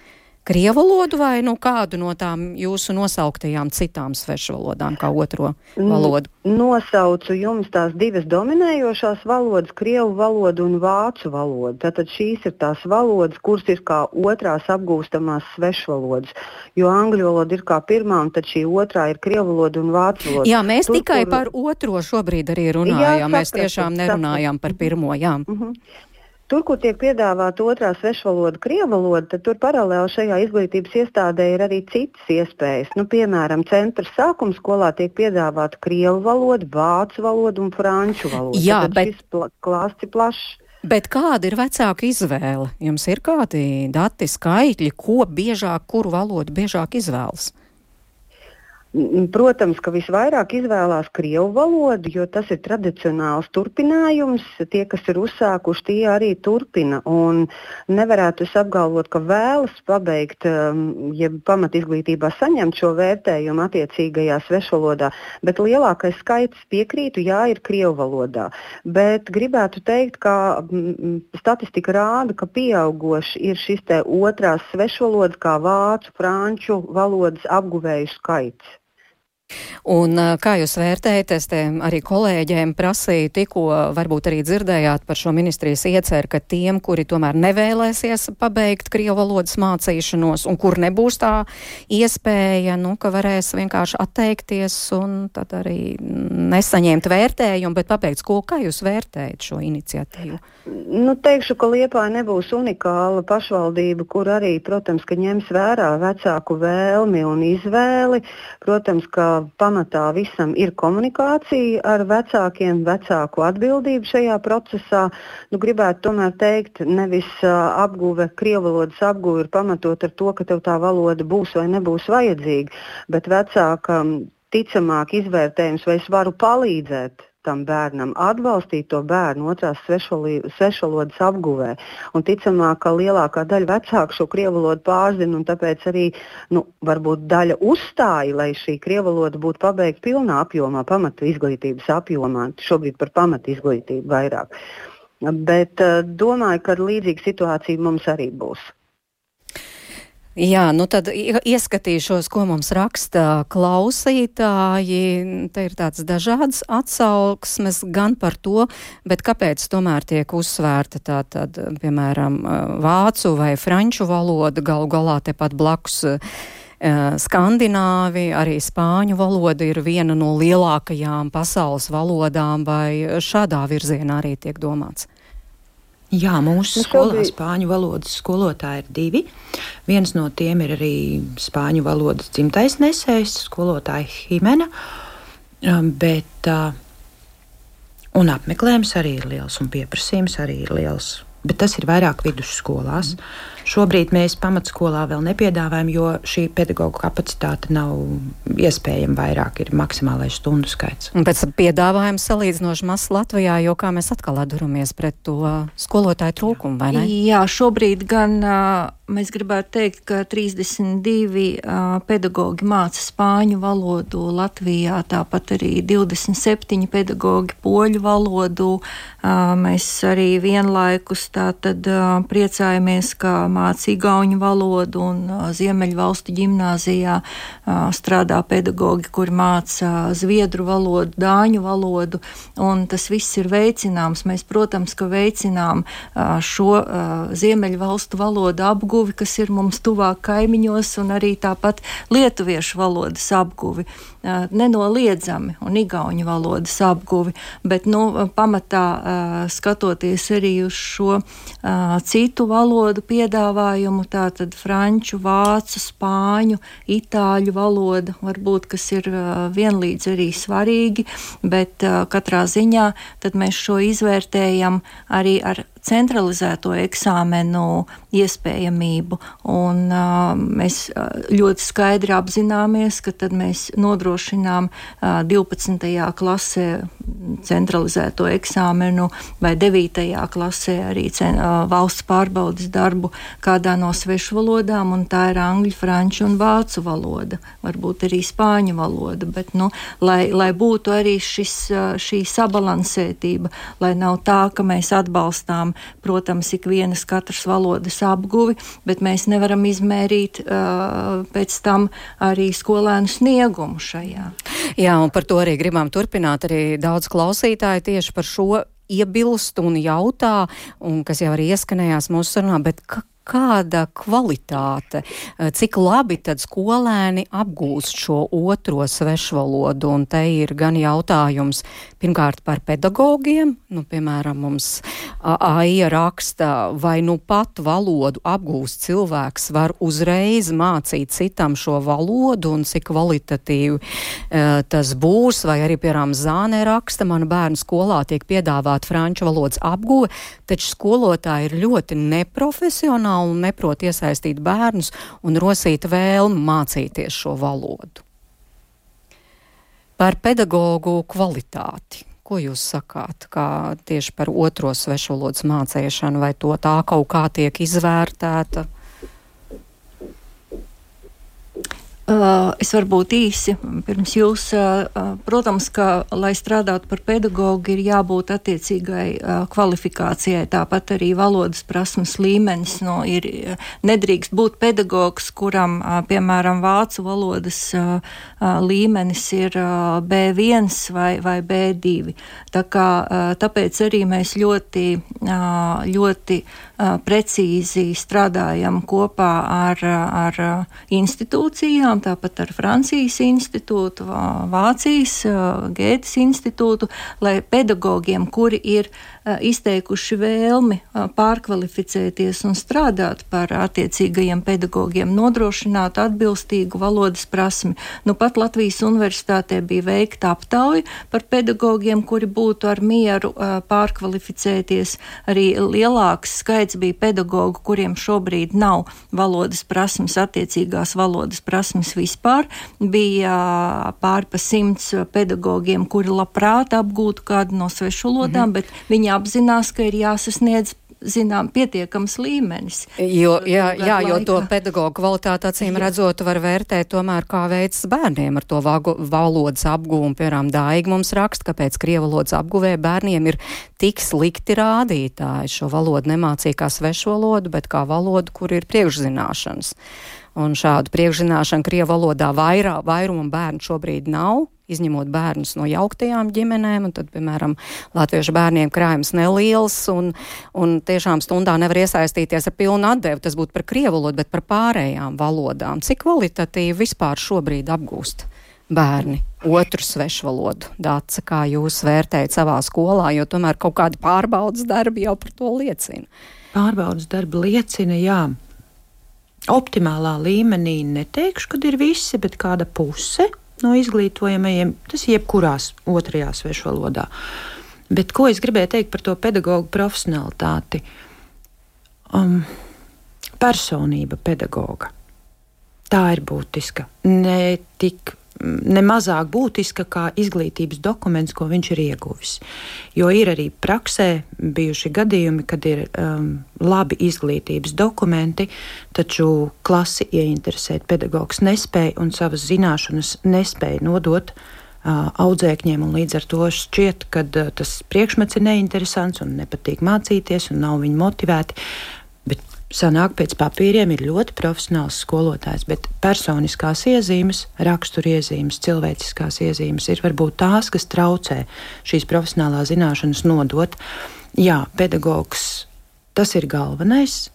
Krievu valodu vai nu, kādu no tām jūsu nosauktajām citām svešvalodām, kā otro valodu? Nosaucu jums tās divas dominējošās valodas, krievu valodu un vācu valodu. Tātad šīs ir tās valodas, kuras ir kā otrās apgūstamās svešvalodas. Jo angļu valoda ir kā pirmā, un tad šī otrā ir krievu valoda un vācu valoda. Jā, mēs Tur, tikai kur... par otro šobrīd arī runājām. Jā, saprat, mēs tiešām nerunājam saprat. par pirmo. Jā. Uh mhm. -huh. Tur, kur tiek piedāvāta otrā svešvaloda, krievu valoda, tad tur paralēli šajā izglītības iestādē ir arī citas iespējas. Nu, piemēram, centra sākuma skolā tiek piedāvāta krievu valoda, vācu valoda un franču valoda. Jā, tad bet... pla klāsts ir plašs. Bet kāda ir vecāka izvēle? Jums ir kādi dati, skaitļi, ko biežāk, kuru valodu biežāk izvēlas? Protams, ka visvairāk izvēlās krievu valodu, jo tas ir tradicionāls turpinājums. Tie, kas ir uzsākuši, tie arī turpina. Un nevarētu es apgalvot, ka vēlas pabeigt, um, ja pamat izglītībā saņemt šo vērtējumu attiecīgajā svešvalodā, bet lielākais skaits piekrītu, jā, ir krievu valodā. Bet gribētu teikt, ka statistika rāda, ka pieaugoši ir šis otrās svešvalodas, kā vācu, franču valodas apguvēju skaits. Un kā jūs vērtējat, es te arī kolēģiem prasīju, tikko varbūt arī dzirdējāt par šo ministrijas ieceru, ka tiem, kuri tomēr nevēlēsies pabeigt Krievu valodas mācīšanos un kur nebūs tā iespēja, nu, ka varēs vienkārši atteikties un tad arī nesaņemt vērtējumu, bet pabeigt skolu. Kā jūs vērtējat šo iniciatīvu? Nu, teikšu, ka Liepāja nebūs unikāla pašvaldība, kur arī, protams, ņems vērā vecāku vēlmi un izvēli. Protams, ka pamatā visam ir komunikācija ar vecākiem, vecāku atbildību šajā procesā. Nu, gribētu tomēr teikt, nevis uh, apguve, krievu valodas apguve ir pamatot ar to, ka tev tā valoda būs vai nebūs vajadzīga, bet vecākam ticamāk izvērtējums, vai es varu palīdzēt tam bērnam, atbalstīt to bērnu otrās svešvalodas apguvē. Un ticamāk, ka lielākā daļa vecāku šo krievu valodu pārzina, un tāpēc arī nu, varbūt daļa uzstāja, lai šī krievu valoda būtu pabeigta pilnā apjomā, pamatu izglītības apjomā, šobrīd par pamatu izglītību vairāk. Bet uh, domāju, ka līdzīga situācija mums arī būs. Jā, nu tad ieskatīšos, ko mums raksta klausītāji. Te ir tāds dažādas atsauksmes gan par to, bet kāpēc tomēr tiek uzsvērta tā tad, piemēram, vācu vai franču valoda, galu galā tepat blakus. Skandināvi, arī spāņu valoda ir viena no lielākajām pasaules valodām, vai šādā virzienā arī tiek domāts? Jā, mūsu nu, skolā spāņu valodas skolotāji ir divi. Viens no tiem ir arī spāņu valodas dzimtais nesējs, skolotāja Himena. Um, bet, uh, un apmeklējums arī ir liels, un pieprasījums arī ir liels. Bet tas ir vairāk vidusskolās. Mm. Šobrīd mēs pamatskolā vēl nepiedāvājam, jo šī pedagoģa kapacitāte nav iespējama vairāk, ir maksimālais stundu skaits. Un pēc piedāvājuma salīdzinoši mazs Latvijā, jo kā mēs atkal atduramies pret to skolotāju trūkumu, vai ne? Jā, šobrīd gan uh, mēs gribētu teikt, ka 32 uh, pedagoģi māca spāņu valodu Latvijā, tāpat arī 27 pedagoģi poļu valodu. Uh, mēs arī vienlaikus tātad uh, priecājamies, ka māca igauņu valodu, un Ziemeļvalstu ģimnāzijā strādā pedagoģi, kuri māca zviedru valodu, dāņu valodu, un tas viss ir veicināms. Mēs, protams, ka veicinām šo Ziemeļvalstu valodu apguvi, kas ir mums tuvāk kaimiņos, un arī tāpat lietuviešu valodas apguvi nenoliedzami un igauņu valodas apguvi, bet nu, pamatā skatoties arī uz šo citu valodu piedāvājumu, tātad franču, vācu, spāņu, itāļu valoda, varbūt, kas ir vienlīdz arī svarīgi, bet katrā ziņā tad mēs šo izvērtējam arī ar centralizēto eksāmenu iespējamību. Un, uh, mēs ļoti skaidri apzināmies, ka tad mēs nodrošinām uh, 12. klasē centralizēto eksāmenu vai 9. klasē arī cen, uh, valsts pārbaudas darbu kādā no svešu valodām, un tā ir angļu, franču un vācu valoda, varbūt arī spāņu valoda, bet, nu, lai, lai būtu arī šis, šī sabalansētība, lai nav tā, ka mēs atbalstām vērtējam, protams, ikvienas katras valodas apguvi, bet mēs nevaram izmērīt uh, pēc tam arī skolēnu sniegumu šajā. Jā, un par to arī gribam turpināt. Arī daudz klausītāju tieši par šo iebilst un jautā, un kas jau arī ieskanējās mūsu sarunā, bet kāda kvalitāte, uh, cik labi tad skolēni apgūst šo otro svešvalodu, un te ir gan jautājums pirmkārt par pedagogiem, nu, piemēram, mums AIA raksta, vai nu pat valodu apgūst cilvēks var uzreiz mācīt citam šo valodu un cik kvalitatīvi uh, tas būs, vai arī, piemēram, Zānē raksta, mana bērnu skolā tiek piedāvāt franču valodas apguve, taču skolotāji ir ļoti neprofesionāli un neprot iesaistīt bērnus un rosīt vēlmu mācīties šo valodu. Par pedagoģu kvalitāti. Ko jūs sakāt, kā tieši par otro svešvalodas mācīšanu, vai to tā kaut kā tiek izvērtēta? Uh, es varbūt īsi pirms jūs, protams, ka, lai strādātu par pedagogu, ir jābūt attiecīgai kvalifikācijai, tāpat arī valodas prasmes līmenis. No, ir, nedrīkst būt pedagogs, kuram, piemēram, vācu valodas līmenis ir B1 vai, vai B2. Tā kā, tāpēc arī mēs ļoti, ļoti precīzi strādājam kopā ar, ar institūcijām, tāpat ar Francijas institūtu, Vācijas Gētas institūtu, lai pedagogiem, kuri ir izteikuši vēlmi pārkvalificēties un strādāt par attiecīgajiem pedagogiem, nodrošināt atbilstīgu valodas prasmi. Nu, pat Latvijas universitātē bija veikta aptauja par pedagogiem, kuri būtu ar mieru pārkvalificēties. Arī lielāks skaits bija pedagogu, kuriem šobrīd nav valodas prasmes, attiecīgās valodas prasmes vispār. Bija pāri pa simts pedagogiem, kuri labprāt apgūtu kādu no svešvalodām, mm -hmm. bet viņi apzinās, ka ir jāsasniedz zinām, pietiekams līmenis. Jo, jā, jā, jo to pedagoģu kvalitāti acīm jā. redzot var vērtēt tomēr kā veids bērniem ar to vagu, valodas apgūmu. Piemēram, Dāigi mums raksta, ka pēc krievu valodas apguvē bērniem ir tik slikti rādītāji. Šo valodu nemācīja kā svešu valodu, bet kā valodu, kur ir priekšzināšanas. Un šādu priekšzināšanu krievu valodā vairā, vairumam bērnu šobrīd nav izņemot bērnus no jauktajām ģimenēm, un tad, piemēram, latviešu bērniem krājums neliels, un, un tiešām stundā nevar iesaistīties ar pilnu atdevi. Tas būtu par krievu valodu, bet par pārējām valodām. Cik kvalitatīvi vispār šobrīd apgūst? Bērni otru svešu valodu. Dāca, kā jūs vērtējat savā skolā, jo tomēr kaut kādi pārbaudas darbi jau par to liecina. Pārbaudas darbi liecina, jā, optimālā līmenī neteikšu, kad ir visi, bet kāda puse no izglītojamajiem, tas jebkurās otrajā svešvalodā. Bet ko es gribēju teikt par to pedagoģu profesionalitāti? Um, personība pedagoga. Tā ir būtiska. Ne tik nemazāk būtiska kā izglītības dokuments, ko viņš ir ieguvis. Jo ir arī praksē bijuši gadījumi, kad ir um, labi izglītības dokumenti, taču klasi ieinteresēt pedagogs nespēja un savas zināšanas nespēja nodot. Uh, audzēkņiem, un līdz ar to šķiet, ka uh, tas priekšmets ir neinteresants un nepatīk mācīties, un nav viņi motivēti. Bet sanāk pēc papīriem ir ļoti profesionāls skolotājs, bet personiskās iezīmes, raksturiezīmes, cilvēciskās iezīmes ir varbūt tās, kas traucē šīs profesionālās zināšanas nodot. Jā, pedagogs tas ir galvenais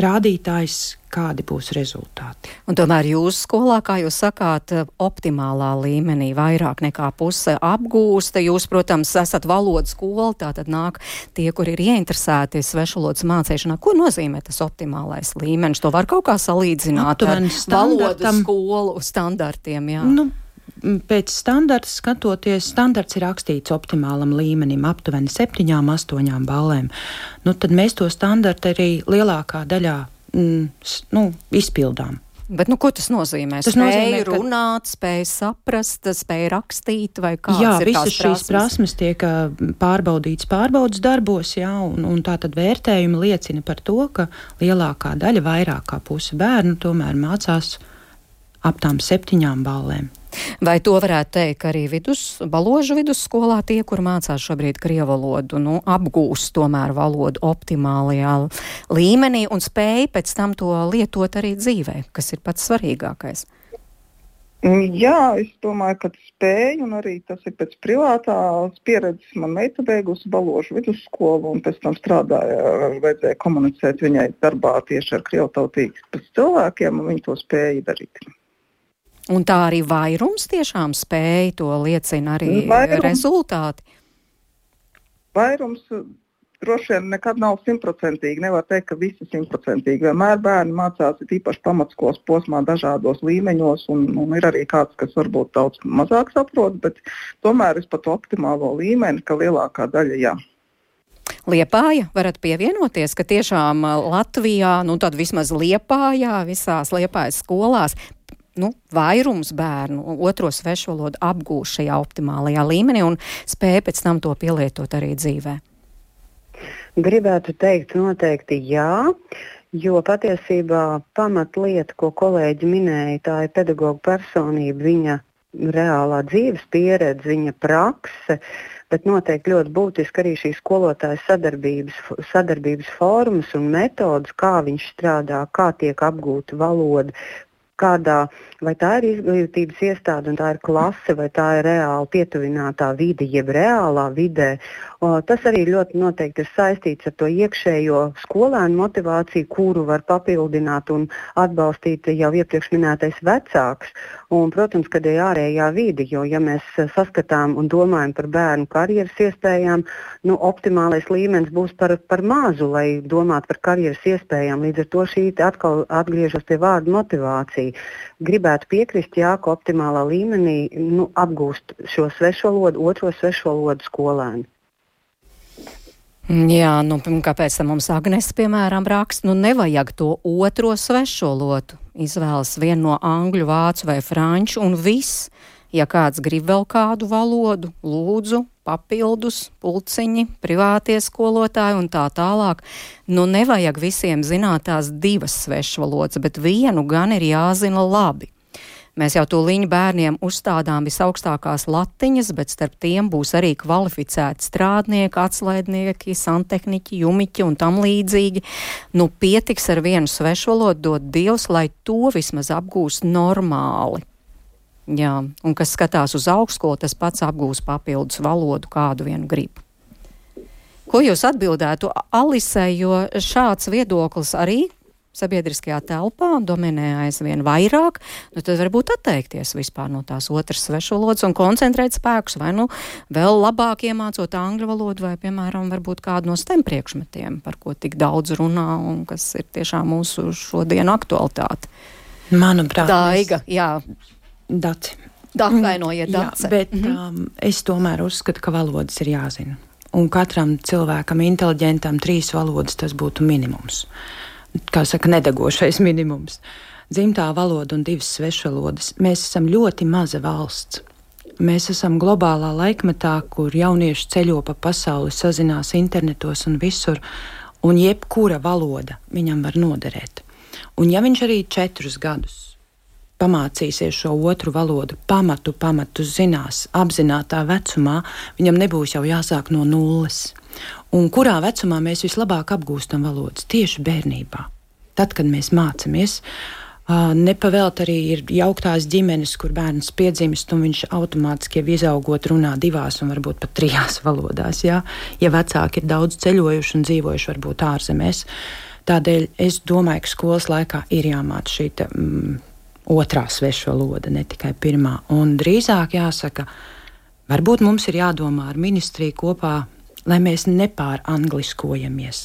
rādītājs, kādi būs rezultāti. Un tomēr jūsu skolā, kā jūs sakāt, optimālā līmenī vairāk nekā puse apgūsta. Jūs, protams, esat valodas skola, tātad nāk tie, kur ir ieinteresēti svešvalodas mācīšanā. Ko nozīmē tas optimālais līmenis? To var kaut kā salīdzināt ar valodas skolu standartiem. Jā. Nu, Pēc standarta skatoties, standarts ir rakstīts optimālam līmenim, aptuveni 7, 8 balēm. Nu, tad mēs to standartu arī lielākā daļā mm, nu, izpildām. Bet, nu, ko tas nozīmē? Tas spēja nozīmē, ka... runāt, spēja saprast, spēja rakstīt, vai kā? Jā, visas šīs prasmes tiek pārbaudītas pārbaudas darbos, jā, un, un tā tad vērtējumi liecina par to, ka lielākā daļa, vairāk kā puse bērnu tomēr mācās ap tām septiņām balēm. Vai to varētu teikt, arī vidus, baložu vidusskolā tie, kur mācās šobrīd krievu valodu, nu, apgūst tomēr valodu optimālajā līmenī un spēj pēc tam to lietot arī dzīvē, kas ir pats svarīgākais? Mm, jā, es domāju, ka spēju, un arī tas ir pēc privātās pieredzes. Man meita beigusi baložu vidusskolu, un pēc tam strādāja, vajadzēja komunicēt viņai darbā tieši ar krievtautīgas cilvēkiem, un viņa to spēja darīt. Un tā arī vairums tiešām spēja, to liecina arī vairums, rezultāti. Vairums droši vien nekad nav simtprocentīgi. Nevar teikt, ka visi simtprocentīgi. Vienmēr bērni mācās īpaši pamatskolas posmā dažādos līmeņos, un, un ir arī kāds, kas varbūt daudz mazāk saprot, bet tomēr es pat optimālo līmeni, ka lielākā daļa jā. Liepāja varat pievienoties, ka tiešām Latvijā, nu tad vismaz Liepājā, visās Liepājas skolās nu, vairums bērnu otro svešu valodu apgūst šajā optimālajā līmenī un spēja pēc tam to pielietot arī dzīvē. Gribētu teikt, noteikti jā. Jo patiesībā pamatlieta, ko kolēģi minēja, tā ir pedagoģa personība, viņa reālā dzīves pieredze, viņa prakse, bet noteikti ļoti būtiski arī šīs skolotāja sadarbības, sadarbības formas un metodas, kā viņš strādā, kā tiek apgūta valoda, kādā, vai tā ir izglītības iestāde un tā ir klase, vai tā ir reāli pietuvinātā vide, jeb reālā vidē. O, tas arī ļoti noteikti ir saistīts ar to iekšējo skolēnu motivāciju, kuru var papildināt un atbalstīt jau iepriekš minētais vecāks. Un, protams, kad ir ārējā vide, jo ja mēs saskatām un domājam par bērnu karjeras iespējām, nu, optimālais līmenis būs par, par mazu, lai domātu par karjeras iespējām. Līdz ar to šī atkal atgriežas pie vārda motivācija gribētu piekrist, jā, ka optimālā līmenī nu, apgūst šo svešvalodu, otro svešvalodu skolēnu. Jā, nu, kāpēc mums Agnēs, piemēram, raksta, nu nevajag to otro svešvalodu. Izvēlas vienu no angļu, vācu vai franču un viss. Ja kāds grib vēl kādu valodu, lūdzu, papildus, pulciņi, privātie skolotāji un tā tālāk. Nu, nevajag visiem zināt tās divas svešvalodas, bet vienu gan ir jāzina labi. Mēs jau tūlīt bērniem uzstādām visaugstākās latiņas, bet starp tiem būs arī kvalificēti strādnieki, atslaidnieki, santehniķi, jumiķi un tam līdzīgi. Nu, pietiks ar vienu svešvalodu dot Dievs, lai to vismaz apgūst normāli. Jā, un kas skatās uz augstskolu, tas pats apgūs papildus valodu, kādu vien grib. Ko jūs atbildētu Alisai, jo šāds viedoklis arī sabiedriskajā telpā dominē aizvien vairāk, nu tad varbūt atteikties vispār no tās otras svešvalodas un koncentrēt spēkus vai nu vēl labāk iemācot angļu valodu vai, piemēram, varbūt kādu no STEM priekšmetiem, par ko tik daudz runā un kas ir tiešām mūsu šodienu aktualitāte. Manuprāt, Daiga, jā. Daci. Atvainojiet, daci. Jā, bet mm -hmm. um, es tomēr uzskatu, ka valodas ir jāzina. Un katram cilvēkam, inteliģentam, trīs valodas tas būtu minimums. Kā saka, nedegošais minimums. Dzimtā valoda un divas svešvalodas. Mēs esam ļoti maza valsts. Mēs esam globālā laikmetā, kur jaunieši ceļo pa pasauli, sazinās internetos un visur, un jebkura valoda viņam var noderēt. Un ja viņš arī četrus gadus pamācīsies šo otru valodu, pamatu, pamatu zinās, apzinātā vecumā, viņam nebūs jau jāsāk no nulles. Un kurā vecumā mēs vislabāk apgūstam valodas? Tieši bērnībā. Tad, kad mēs mācāmies, Nepavelt arī ir jauktās ģimenes, kur bērns piedzimst, un viņš automātiski jau izaugot runā divās un varbūt pat trijās valodās. Ja, ja vecāki ir daudz ceļojuši un dzīvojuši varbūt ārzemēs. Tādēļ es domāju, ka skolas laikā ir jāmāca šī mm, otrā svešvaloda, ne tikai pirmā. Un drīzāk jāsaka, varbūt mums ir jādomā ar ministriju kopā. Lai mēs nepārangliskojamies,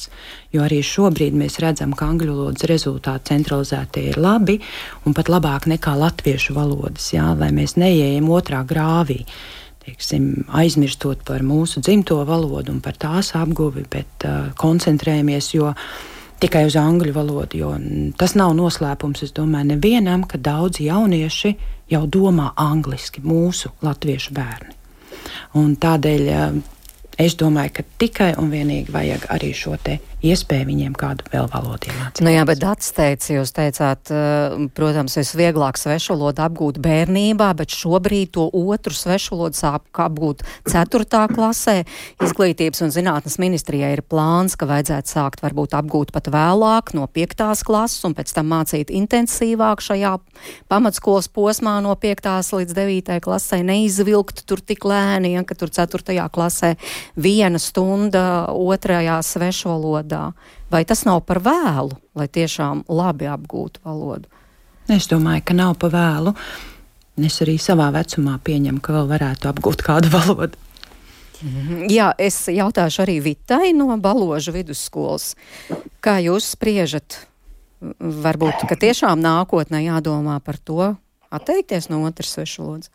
jo arī šobrīd mēs redzam, ka angļu valodas rezultāti centralizēti ir labi un pat labāk nekā latviešu valodas. Jā, lai mēs neieejam otrā grāvī, teiksim, aizmirstot par mūsu dzimto valodu un par tās apguvi, bet uh, koncentrējamies, uh, tikai uz angļu valodu. Tas nav noslēpums, es domāju, nevienam, ka daudzi jaunieši jau domā angliski, mūsu latviešu bērni. Un tādēļ eh, es domāju, ka tikai un vienīgi vajag arī šo iespēju viņiem kādu vēl valodu iemācīt. Nu jā, bet Dats teica, jūs teicāt, protams, visvieglāk svešvalodu apgūt bērnībā, bet šobrīd to otru svešvalodu sāk apgūt ceturtā klasē. Izglītības un zinātnes ministrijai ir plāns, ka vajadzētu sākt varbūt apgūt pat vēlāk no piektās klases un pēc tam mācīt intensīvāk šajā pamatskolas posmā no piektās līdz devītai klasē, neizvilkt tur tik lēni, ja, ka tur ceturtajā klasē viena stunda otrajā svešvalodā valodā. Vai tas nav par vēlu, lai tiešām labi apgūtu valodu? Es domāju, ka nav par vēlu. Es arī savā vecumā pieņemu, ka vēl varētu apgūt kādu valodu. Jā, es jautāšu arī Vitai no Baloža vidusskolas. Kā jūs spriežat? Varbūt, ka tiešām nākotnē jādomā par to, atteikties no otras svešvalodas?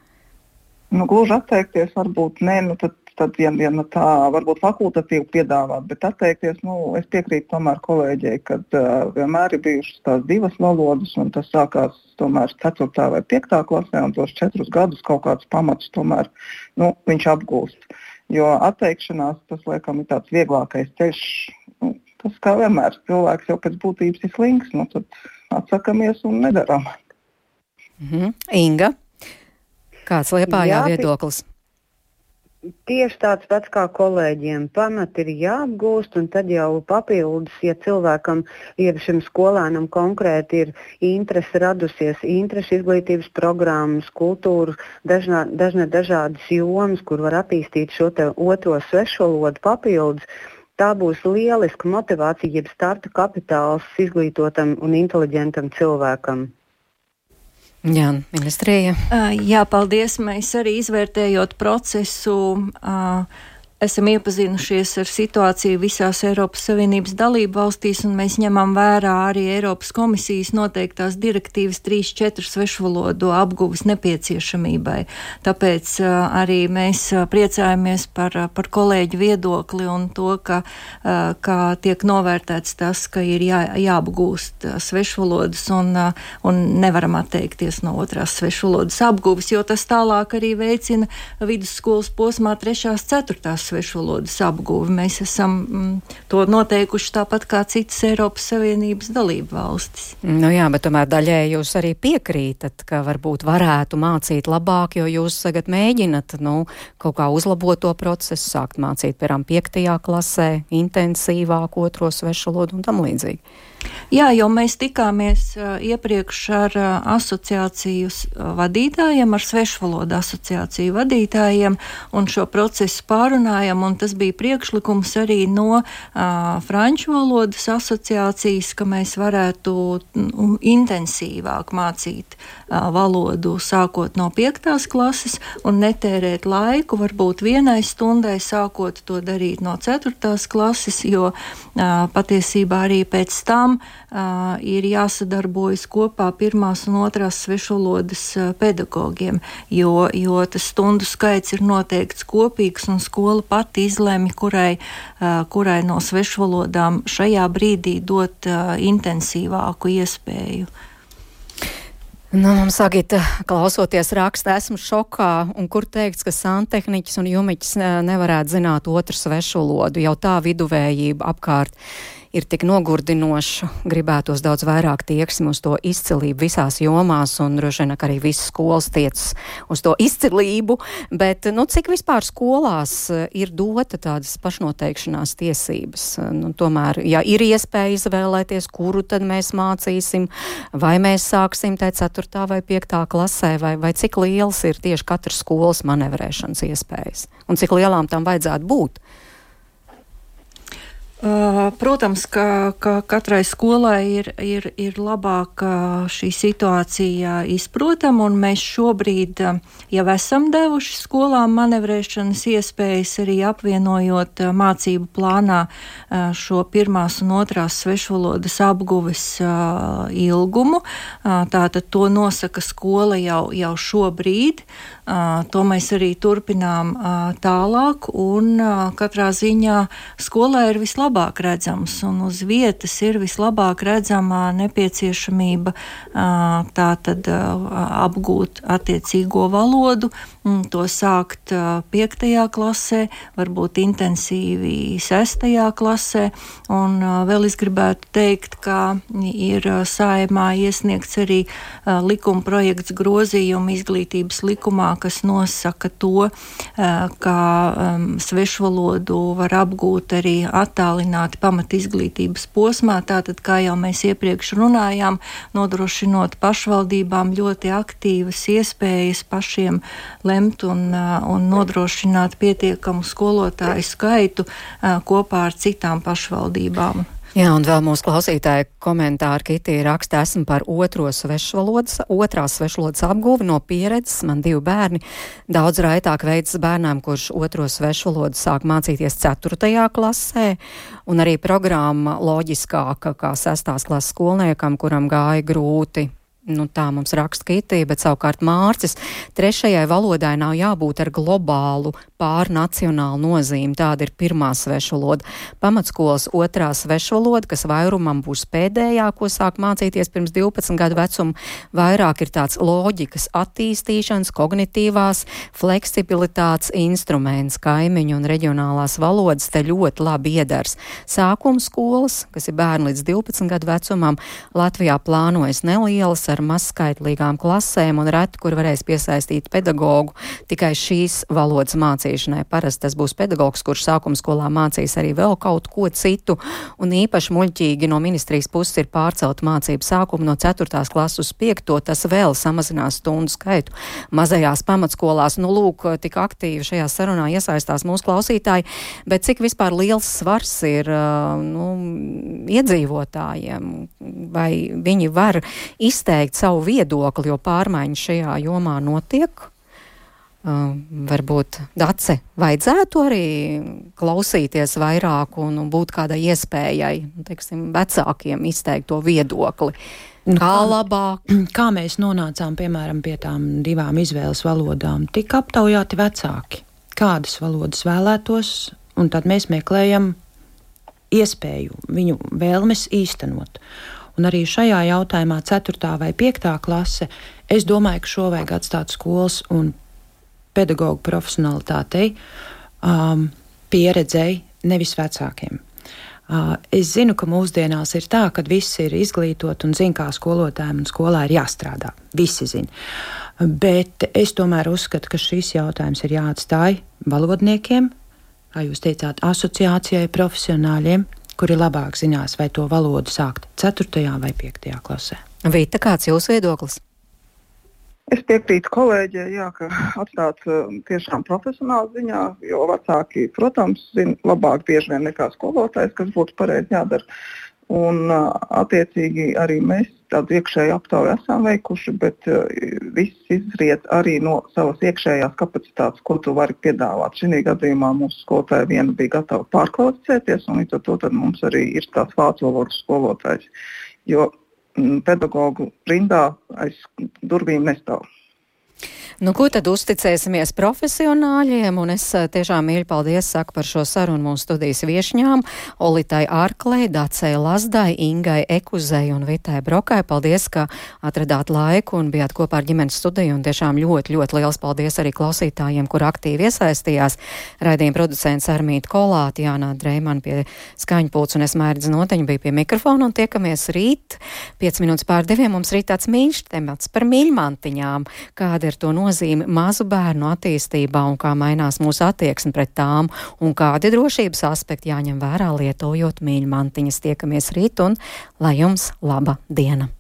Nu, gluži atteikties, varbūt nē, nu tad tad ja nu tā varbūt fakultatīvi piedāvāt, bet atteikties, nu, es piekrītu tomēr kolēģei, ka uh, vienmēr ir bijušas tās divas valodas, un tas sākās tomēr 4. vai 5. klasē, un tos četrus gadus kaut kāds pamats tomēr nu, viņš apgūst. Jo atteikšanās tas, laikam, ir tāds vieglākais ceļš. Nu, tas kā vienmēr cilvēks jau pēc būtības ir slings, nu, tad atsakamies un nedarām. Mm -hmm. Inga, kāds liepājā viedoklis? Tieši tāds pats kā kolēģiem. Pamat ir jāapgūst, un tad jau papildus, ja cilvēkam, ja šim skolēnam konkrēti ir interese radusies, interese izglītības programmas, kultūras, dažnā, dažna dažādas jomas, kur var attīstīt šo otro svešvalodu papildus. Tā būs lieliska motivācija, jeb starta kapitāls izglītotam un inteliģentam cilvēkam. Jā, ministrija. Jā, paldies. Mēs arī izvērtējot procesu. Uh, esam iepazinušies ar situāciju visās Eiropas Savienības dalību valstīs, un mēs ņemam vērā arī Eiropas komisijas noteiktās direktīvas 3-4 svešvalodu apguves nepieciešamībai. Tāpēc arī mēs priecājamies par, par kolēģu viedokli un to, ka, ka tiek novērtēts tas, ka ir jā, jāapgūst svešvalodas un, un nevaram atteikties no otrās svešvalodas apguves, jo tas tālāk arī veicina vidusskolas posmā 3-4 svešvalodas apguvi. Mēs esam mm, to noteikuši tāpat kā citas Eiropas Savienības dalību valstis. Nu jā, bet tomēr daļēji jūs arī piekrītat, ka varbūt varētu mācīt labāk, jo jūs tagad mēģinat nu, kaut kā uzlabot to procesu, sākt mācīt, piemēram, piektajā klasē, intensīvāk otro svešvalodu un tam līdzīgi. Jā, jo mēs tikāmies iepriekš ar asociāciju vadītājiem, ar svešvalodu asociāciju vadītājiem, un šo procesu pārunājam, un tas bija priekšlikums arī no uh, franču valodas asociācijas, ka mēs varētu um, intensīvāk mācīt uh, valodu sākot no piektās klases un netērēt laiku, varbūt vienai stundai sākot to darīt no ceturtās klases, jo uh, patiesībā arī pēc tam tiešām uh, ir jāsadarbojas kopā pirmās un otrās svešvalodas pedagogiem, jo, jo tas stundu skaits ir noteikts kopīgs un skola pati izlemj, kurai, uh, kurai no svešvalodām šajā brīdī dot uh, intensīvāku iespēju. Nu, mums Agita, klausoties rakstā, esmu šokā, un kur teikts, ka santehniķis un jumiķis nevarētu zināt otru svešu valodu, jau tā viduvējība apkārt ir tik nogurdinoša. Gribētos daudz vairāk tieksmi uz to izcilību visās jomās, un droši vien arī visas skolas tiecas uz to izcilību. Bet nu, cik vispār skolās eh, ir dota tādas pašnoteikšanās tiesības? Nu, tomēr, ja ir iespēja izvēlēties, kuru tad mēs mācīsim, vai mēs sāksim te 4. vai 5. klasē, vai, vai cik liels ir tieši katras skolas manevrēšanas iespējas, un cik lielām tam vajadzētu būt? Protams, ka, ka katrai skolai ir, ir, ir labāk šī situācija izprotama, un mēs šobrīd jau esam devuši skolām manevrēšanas iespējas, arī apvienojot mācību plānā šo pirmās un otrās svešvalodas apguves ilgumu. Tātad to nosaka skola jau, jau šobrīd. To mēs arī turpinām tālāk, un katrā ziņā skolā ir vislabāk redzams, un uz vietas ir vislabāk redzama nepieciešamība tātad apgūt attiecīgo valodu, to sākt piektajā klasē, varbūt intensīvi sestajā klasē, un vēl es gribētu teikt, ka ir saimā iesniegts arī likuma projekts grozījumu izglītības likumā, kas nosaka to, ka um, svešvalodu var apgūt arī attālināti pamat izglītības posmā. Tātad, kā jau mēs iepriekš runājām, nodrošinot pašvaldībām ļoti aktīvas iespējas pašiem lemt un, un nodrošināt pietiekamu skolotāju skaitu kopā ar citām pašvaldībām. Jā, un vēl mūsu klausītāja komentāri, Kitī raksta, esmu par otro svešvalodas, otrās svešvalodas apguvi no pieredzes. Man divi bērni. Daudz raitāk veids bērnām, kurš otro svešvalodu sāk mācīties ceturtajā klasē, un arī programma loģiskāka kā sestās klases skolniekam, kuram gāja grūti Nu, tā mums raksta Kitija, bet savukārt Mārcis trešajai valodai nav jābūt ar globālu pārnacionālu nozīmi. Tāda ir pirmā svešvaloda. Pamatskolas otrā svešvaloda, kas vairumam būs pēdējā, ko sāk mācīties pirms 12 gadu vecuma, vairāk ir tāds loģikas attīstīšanas, kognitīvās fleksibilitātes instruments. Kaimiņu un reģionālās valodas te ļoti labi iedars. Sākuma skolas, kas ir bērni līdz 12 gadu vecumam, Latvijā plānojas nelielas ar mazskaitlīgām klasēm un reti, kur varēs piesaistīt pedagogu tikai šīs valodas mācīšanai. Parasti tas būs pedagogs, kurš sākuma skolā mācīs arī vēl kaut ko citu, un īpaši muļķīgi no ministrijas puses ir pārcelt mācību sākumu no 4. klases uz 5. Tas vēl samazinās stundu skaitu mazajās pamatskolās. Nu, lūk, tik aktīvi šajā sarunā iesaistās mūsu klausītāji, bet cik vispār liels svars ir nu, iedzīvotājiem, vai viņi var izteikt izteikt savu viedokli, jo pārmaiņas šajā jomā notiek. Uh, varbūt dace vajadzētu arī klausīties vairāk un, un būt kādai iespējai, teiksim, vecākiem izteikt to viedokli. Nu, kā labāk? Kā mēs nonācām, piemēram, pie tām divām izvēles valodām? Tika aptaujāti vecāki, kādas valodas vēlētos, un tad mēs meklējam iespēju viņu vēlmes īstenot. Un arī šajā jautājumā, 4. vai 5. klase, es domāju, ka šo vajag atstāt skolas un pedagoģu profesionalitātei, um, pieredzēji, nevis vecākiem. Uh, es zinu, ka mūsdienās ir tā, ka visi ir izglītoti un zina, kā skolotājiem un skolā ir jāstrādā. Visi zina. Bet es tomēr uzskatu, ka šis jautājums ir jāatstāj valodniekiem, kā jūs teicāt, asociācijai, profesionāļiem, kuri labāk zinās, vai to valodu sākt 4. vai 5. klasē. Vīta, kāds ir jūsu viedoklis? Es piekrītu kolēģiem, jā, ka atstāt uh, tiešām profesionāli ziņā, jo vecāki, protams, zina labāk bieži vien nekā skolotājs, kas būtu pareizi jādara. Un, attiecīgi, arī mēs tādu iekšēju aptauju esam veikuši, bet viss izriet arī no savas iekšējās kapacitātes, ko tu vari piedāvāt. Šī gadījumā mūsu skolotāja viena bija gatava pārkvalificēties, un līdz ar to mums arī ir tāds vācu valodas skolotājs. Jo pedagoģu rindā aiz durvīm nestāv. Nu, ko tad uzticēsimies profesionāļiem? Un es eh, tiešām mīļi paldies saku par šo sarunu mūsu studijas viešņām - Olitai Ārklei, Dacei Lazdai, Ingai Ekuzei un Vitai Brokai. Paldies, ka atradāt laiku un bijāt kopā ar ģimenes studiju. Un tiešām ļoti, ļoti liels paldies arī klausītājiem, kur aktīvi iesaistījās. Raidījuma producents Armīta Kolāta, Jānā Dreiman pie skaņpults un es mērķis noteņu bija pie mikrofona un tiekamies rīt. 5 minūtes pār diviem mums rīt tāds mīļš temats par mīļmantiņām. Kāda ir to nozīme? mazu bērnu attīstībā un kā mainās mūsu attieksme pret tām un kādi drošības aspekti jāņem vērā lietojot mīļmantiņas. Tiekamies rīt un lai jums laba diena!